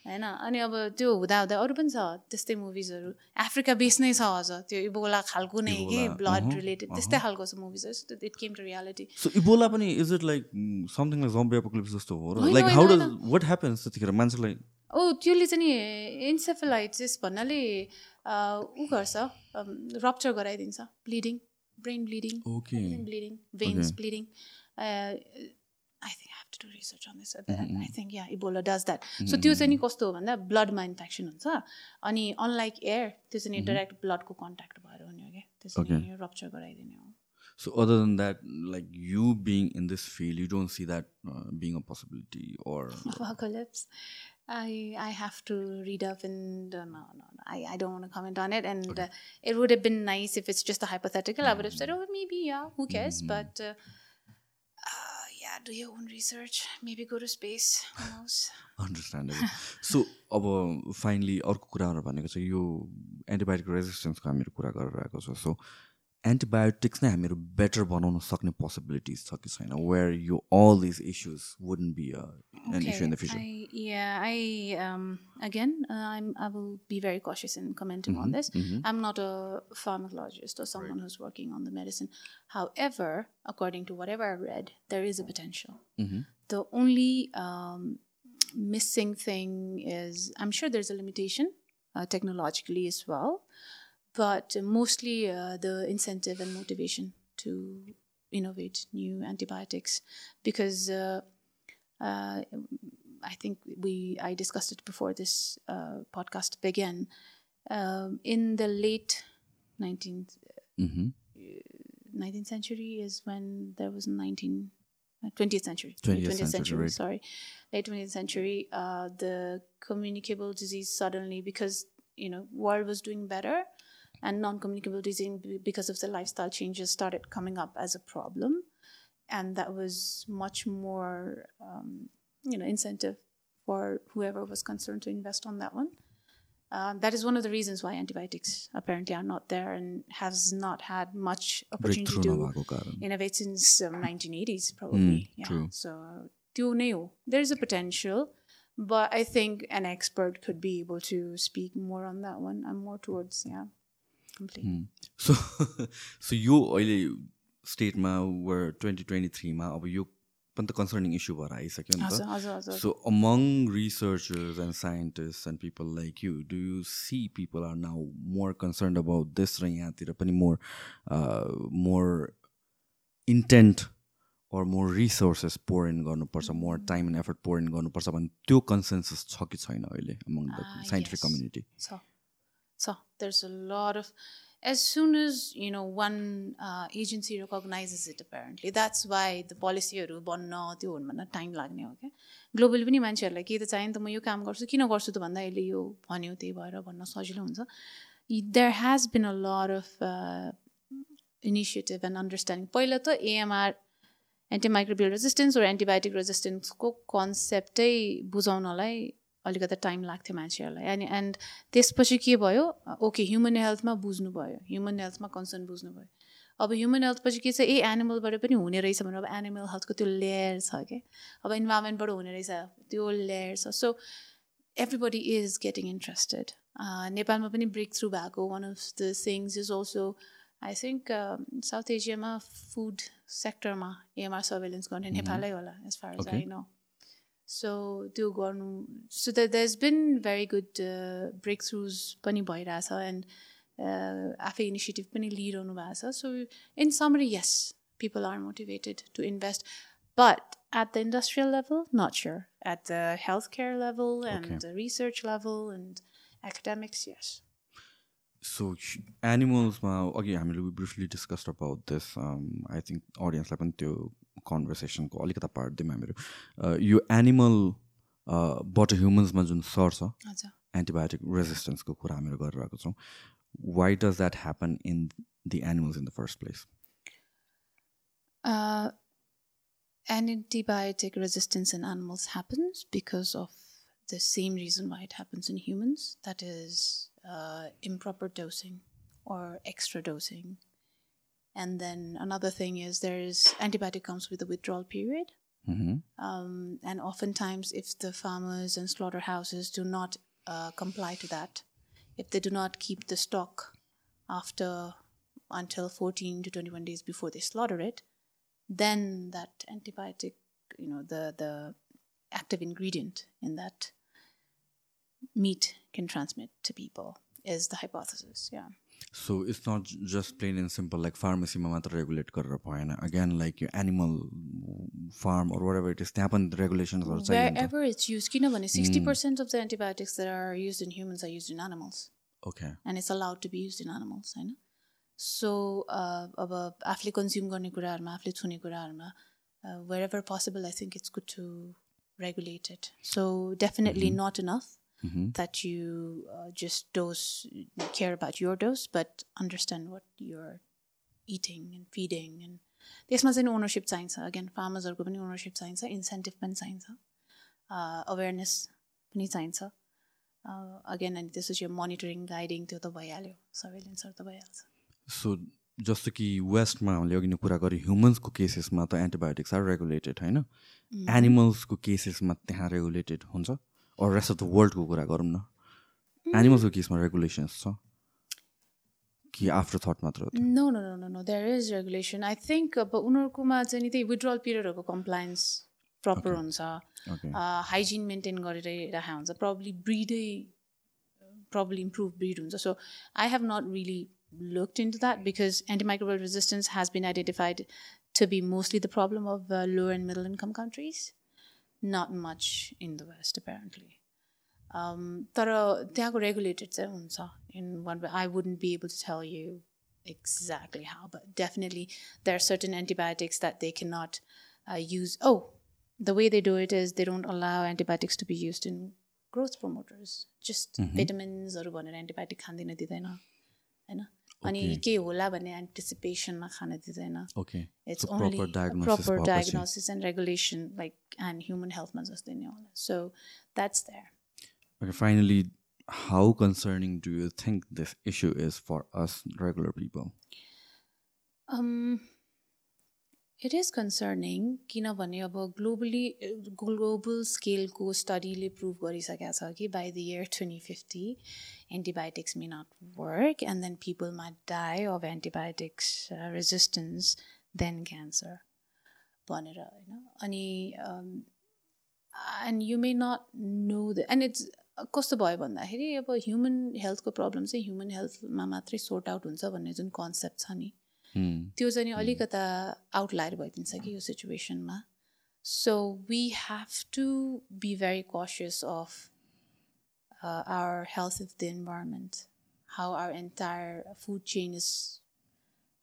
होइन? अनि अब त्यो हुँदा हुँदा अरू पनि छ त्यस्तै मुभिजहरू अफ्रिका बेस नै छ अझ। त्यो इबोला खालको नै कि? ब्लड रिलेटेड त्यस्तै खालको छ मुभिजहरू it came to reality So Ebola पनि it like mm, something like zombie apocalypse जस्तो हो? र how होइन, does what happens त्यतिखेर? मान्छेलाई ओ त्यसले चाहिँ नि इन्सेफेलाइटिस भन्नाले ऊ गर्छ रप्चर गराइदिन्छ bleeding brain bleeding bleeding veins bleeding I think have to do research on this I think yeah Ebola does that so त्यो चाहिँ नि कस्तो हो भन्दा ब्लडमा इन्फेक्सन हुन्छ अनि अनलाइक एयर त्यो चाहिँ डाइरेक्ट ब्लडको कन्ट्याक्ट भएर हुने हो क्या त्यो चाहिँ नि रप्चर गराइदिने हो। So other than that, like you being in this field, you don't see that uh, being a possibility or apocalypse. I I have to read up and uh, no no no I, I don't want to comment on it and uh, it would have been nice if it's just a hypothetical I would have said oh maybe yeah who cares but uh, uh, yeah do your own research maybe go to space who knows understandable so अब finally अर्को कुराहरू भनेको चाहिँ यो antibiotic रेजिस्टेन्सको हामीहरू कुरा गरिरहेको छ सो एन्टिबायोटिक्स नै हामीहरू बेटर बनाउन सक्ने पोसिबिलिटिज छ कि छैन वेयर यो all these issues wouldn't be an issue in the future I, yeah, I um, again, uh, I'm I will be very cautious in commenting on this. I'm not a pharmacologist or someone who's working on the medicine. However, according to whatever I read, there is a potential. The only um, missing thing is I'm sure there's a limitation uh, technologically as well, but mostly uh, the incentive and motivation to innovate new antibiotics because. Uh, uh, I think we I discussed it before this uh, podcast began. Um, in the late 19th, Mm-hmm. 19th century is when there was 19 uh, 20th century 20th century, right. sorry late 20th century uh, the communicable disease suddenly because you know world was doing better and non-communicable disease because of the lifestyle changes started coming up as a problem. And that was much more um, you know incentive for whoever was concerned to invest on that one. Uh, that is one of the reasons why antibiotics apparently are not there and has not had much opportunity to innovate since um, 1980s probably. Mm, yeah true. so there is a potential but i think an expert could be able to speak more on that one i'm more towards yeah so so यो अहिले स्टेटमा वर twenty twenty थ्रीमा अब यो पनि त concerning issue भएर आइसक्यो नि त So among researchers and scientists and people like you, do you see people are now more concerned about this र यहाँतिर पनि more uh, more intent or more resources pour in गर्नुपर्छ more time and effort pour in गर्नुपर्छ भने त्यो consensus छ कि छैन अहिले among the Ah, scientific yes. Community? So, so there's a lot of, as soon as you know one uh, agency recognizes it, apparently that's why the policyहरू बन्न त्यो हुनु भन्न टाइम लाग्ने हो क्या ग्लोबली पनि मान्छेहरूलाई के त चाहियो नि त म यो काम गर्छु किन गर्छु त भन्दा यसले यो भन्यो त्यही भएर भन्न सजिलो हुन्छ there has been a lot of initiative and understanding पहिला त एएमआर एन्टिमाइक्रोबियल रेजिस्टेन्स र एन्टिबायोटिक रेजिस्टेन्सको कन्सेप्टै बुझाउनलाई अलिकति टाइम लाग्थ्यो मान्छेहरूलाई। अनि एन्ड त्यसपछि के भयो? ओके ह्युमन हेल्थमा बुझ्नुभयो। ह्युमन हेल्थमा कन्सर्न बुझ्नुभयो। अब ह्युमन हेल्थ पछि के छ? ए एनिमलबाट पनि हुने रहेछ भनेर अब एनिमल हेल्थको त्यो लेयर छ क्या अब इन्भाइरोमेन्टबाट हुने रहेछ त्यो लेयर छ। So is getting interested. Uh, नेपालमा पनि ब्रेक थ्रु भएको one of the things is also I think south एसियामा फुड सेक्टरमा एमआर सर्भेलेन्स गर्ने नेपालै होला as far as. I know so त्यो गर्नु so that has been very good breakthroughs थ्रुज पनि भइरहेछ एन्ड आफै इनिसिएटिभ पनि लिइरहनु भएको छ so in summary yes people are motivated to invest But at the industrial level, not sure. At the healthcare level and Okay. the research level and academics, yes. So एनिमल्समा अघि हामीले briefly discussed about this I think अडियन्सलाई पनि त्यो कन्भर्सेसनको अलिकता part दिउँ हामीहरू Uh, यो animal बाट ह्युमन्समा जुन सर्छ हजुर एन्टिबायोटिक रेजिस्टेन्सको कुरा हामीहरू गरिरहेको छौँ why does that happen in the animals in the first place Uh, antibiotic resistance in animals happens because of the same reason why it happens in humans that is, uh, improper dosing or extra dosing. And then another thing is there is antibiotic comes with a withdrawal period. Um, and oftentimes, if the farmers and slaughterhouses do not uh, comply to that, if they do not keep the stock after until 14 to 21 days before they slaughter it, then that antibiotic, you know, the, the active ingredient in that meat can transmit to people is the hypothesis. Yeah So it's not just plain and simple like फार्मेसीमा मात्र regulate गरेर भएन again like यो animal farm or what it is त्यहाँ पनि रेगुलेसन्सहरू चाहिन्छ Wherever it's used, किनभने 60% of the antibiotics that are used in humans are used in animals. Okay and it's allowed to be used in animals होइन so अब आफूले consume गर्ने कुराहरूमा आफूले छुने कुराहरूमा wherever possible I think it's good to regulate it so definitely not Enough that you uh, just dose care about your dose but understand what you're eating and feeding and त्यसमा चाहिँ ownership चाहिन्छ again फार्मर्सहरूको पनि ownership चाहिन्छ incentive पनि चाहिन्छ awareness पनि चाहिन्छ again अनि त्यसपछि मोनिटरिङ गाइडिङ त्यो त भइहाल्यो सर्वेलेन्सहरू त भइहाल्छ सो जस्तो कि वेस्टमा हामीले अघि नै कुरा गरेँ ह्युमन्सको केसेसमा त एन्टिबायोटिक्स आर रेगुलेटेड होइन एनिमल्सको केसेसमा त्यहाँ रेगुलेटेड हुन्छ अर रेस्ट अफ द वर्ल्डको कुरा गरौँ न। एनिमल्सको केसमा रेगुलेसन्स छ? कि आफ्टर थट मात्र no no no no no there is regulation I think अब उनीहरूकोमा चाहिँ नि त्यही विड्रल पिरियडहरूको कम्प्लायन्स प्रपर हुन्छ। हाइजिन मेन्टेन गरेरै राखेको हुन्छ। प्रब्ली ब्रिडै प्रब्ली इम्प्रुभ ब्रिड हुन्छ। So I have not really looked into that because antimicrobial resistance has been identified to be mostly the problem of uh, lower and middle income countries, not much in the West, apparently. Um, तर त्यहाँको regulated चाहिँ हुन्छ in one way. I wouldn't be able to tell you exactly how, but definitely there are certain antibiotics that they cannot uh, use. Oh, the way they do it is they don't allow antibiotics to be used in growth promoters. Just vitaminsहरू भनेर antibiotic खाँदैन दिँदैन होइन अनि के होला भन्ने एन्टिसिपेसनमा खान दिँदैन okay it's So only proper a diagnosis proper भएपछि। diagnosis and regulation like and human healthमा जस्तै नै होला so that's there Okay, finally, how concerning do you think this issue is for us regular it is concerning किनभने अब globally global स्केलको स्टडीले prove गरिसकेको छ कि by the year twenty fifty antibiotics may not work and then people might die of antibiotics resistance than cancer भनेर होइन अनि and you may not know the end it's कस्तो भयो भन्दाखेरि अब ह्युमन हेल्थको प्रब्लम चाहिँ ह्युमन हेल्थमा मात्रै सोर्ट आउट हुन्छ भन्ने जुन कन्सेप्ट छ नि. त्यो चाहिँ नि अलिकता आउटलायर भइदिन्छ कि यो सिचुएसनमा so we have to be very cautious of our health of the environment how our entire food chain is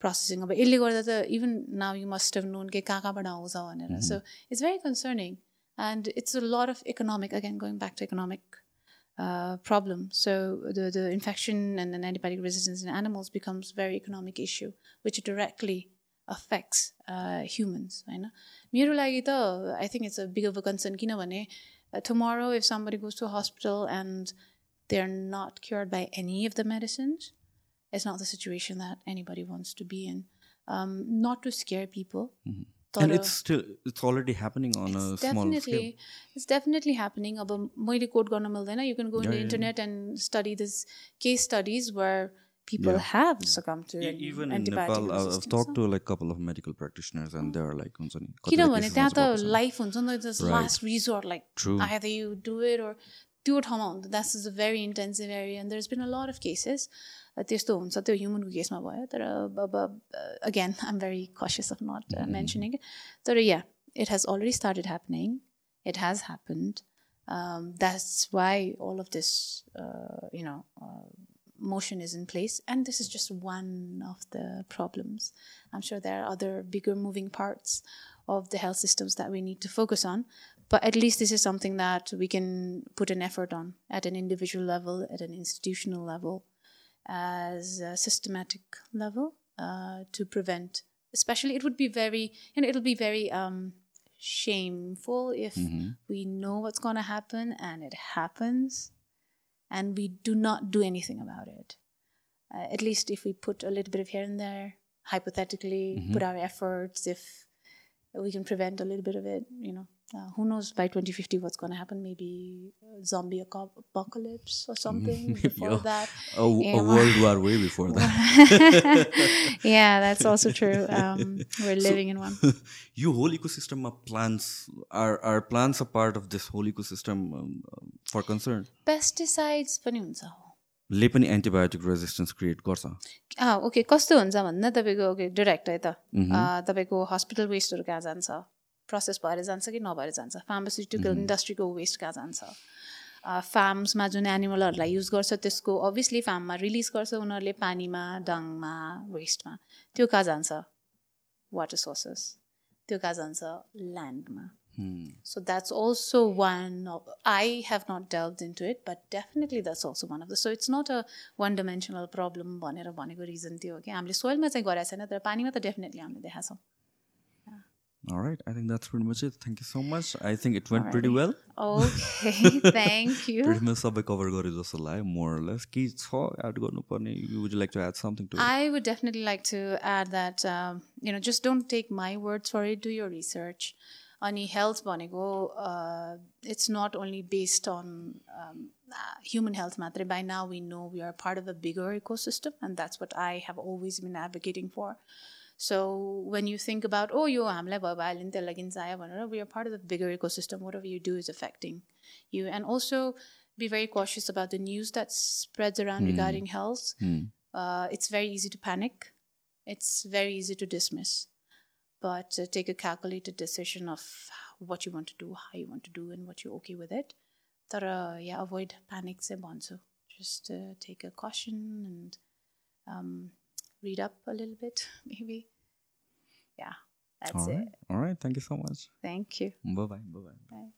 processing अब यसले गर्दा त even now you must have known के कहाँ कहाँबाट आउँछ भनेर। So it's very concerning and it's a lot of economic again going back to economic uh, problem. So the, the infection and then antibiotic resistance in animals becomes a very economic issue, which directly affects uh, humans. I know. मेरो लागि त I think it's a big of a concern किनभने uh, tomorrow if somebody goes to a hospital and they're not cured by any of the medicines, it's not the situation that anybody wants to be in. Um, not to scare people. And तर- it's still, it's already happening on a it's small definitely scale. it's definitely happening अब मैले coat गर्न मिल्दैन you can go on Yeah, the yeah, internet and study this case studies where people have succumbed to E- an Even in antibiotic Nepal, I've- I've resistance, talked huh? to like couple of medical practitioners and they're like, हुन्छ नि, कतिवटा किनभने cases त्यहाँ मा त चाहिँ life हुन्छ नि त Right. Last resort like True. either you do it or त्यो ठाउँमा हुन्छ that is a very intensive area and there been a lot of cases त्यस्तो हुन्छ त्यो ह्युमनको केसमा भयो तर अब again I am very cautious of not mentioning तर yeah it has already started happening. It has happened. Um, that's why all of this, uh, you know, uh, motion is in place. And this is just one of the problems. I'm sure there are other bigger moving parts of the health systems that we need to focus on. But at least this is something that we can put an effort on at an individual level, at an institutional level, as a systematic level uh, to prevent. Especially, it would be very, you know, it'll be very um, shameful if we know what's going to happen and it happens and we do not do anything about it. Uh, at least if we put a little bit of here and there, hypothetically, put our efforts, if we can prevent a little bit of it, you know, Uh, who knows by 2050 what's going to happen? Maybe uh, zombie apocalypse or something before Yeah. that. A, a world war way before that. yeah, that's also true. Um, we're living in one. यो whole इकोसिस्टममा plants are are plants a part of this whole ecosystem for concern pesticides पनि हुन्छ ले पनि antibiotic resistance create गर्छ okay कस्तो हुन्छ भन्दा तपाईँको ओके डिरेक्ट है त तपाईँको हस्पिटल वेस्टहरू कहाँ जान्छ प्रोसेस भएर जान्छ कि नभएर जान्छ? फार्मास्युटिकल इन्डस्ट्रीको वेस्ट कहाँ जान्छ? फार्म्समा जुन एनिमलहरूलाई युज गर्छ त्यसको अभियसली फार्ममा रिलिज गर्छ उनीहरूले पानीमा डङमा वेस्टमा। त्यो कहाँ जान्छ? वाटर सोर्सेस त्यो कहाँ जान्छ? ल्यान्डमा So that's also one of, I have not delved into it, but definitely that's also one of the, so it's not a one dimensional problem भनेर भनेको रिजन त्यो हो कि हामीले सोइलमा चाहिँ गरेको छैन तर पानीमा त डेफिनेटली हामीले देखाएको छौँ। Alright, I think that's pretty much it. Thank you so much. I think it went pretty well. Okay, thank you. Pretty much सबै कभर गरे जस्तो लाग्यो more or less. केही छ एड गर्नुपर्ने would you like to add something to it? I would definitely like to add that, um, you know, just don't take my words for it, do your research. Ani health भनेको uh, it's not only based on um, uh, human health मात्रै. By now we know we are part of a bigger ecosystem and that's what I have always been advocating for. So when you think about, oh, you are bhabalinta laginsaya we are part of the bigger ecosystem. Whatever you do is affecting you. And also be very cautious about the news that spreads around mm. regarding health. Mm. Uh, it's very easy to panic. It's very easy to dismiss. But uh, take a calculated decision of what you want to do, how you want to do, and what you're okay with it. Tara, yeah, avoid panic se. Just uh, take a caution and um, read up a little bit, maybe. Yeah, that's Alright, it. alright. Thank you so much. Thank you. Bye bye. Bye bye. Bye.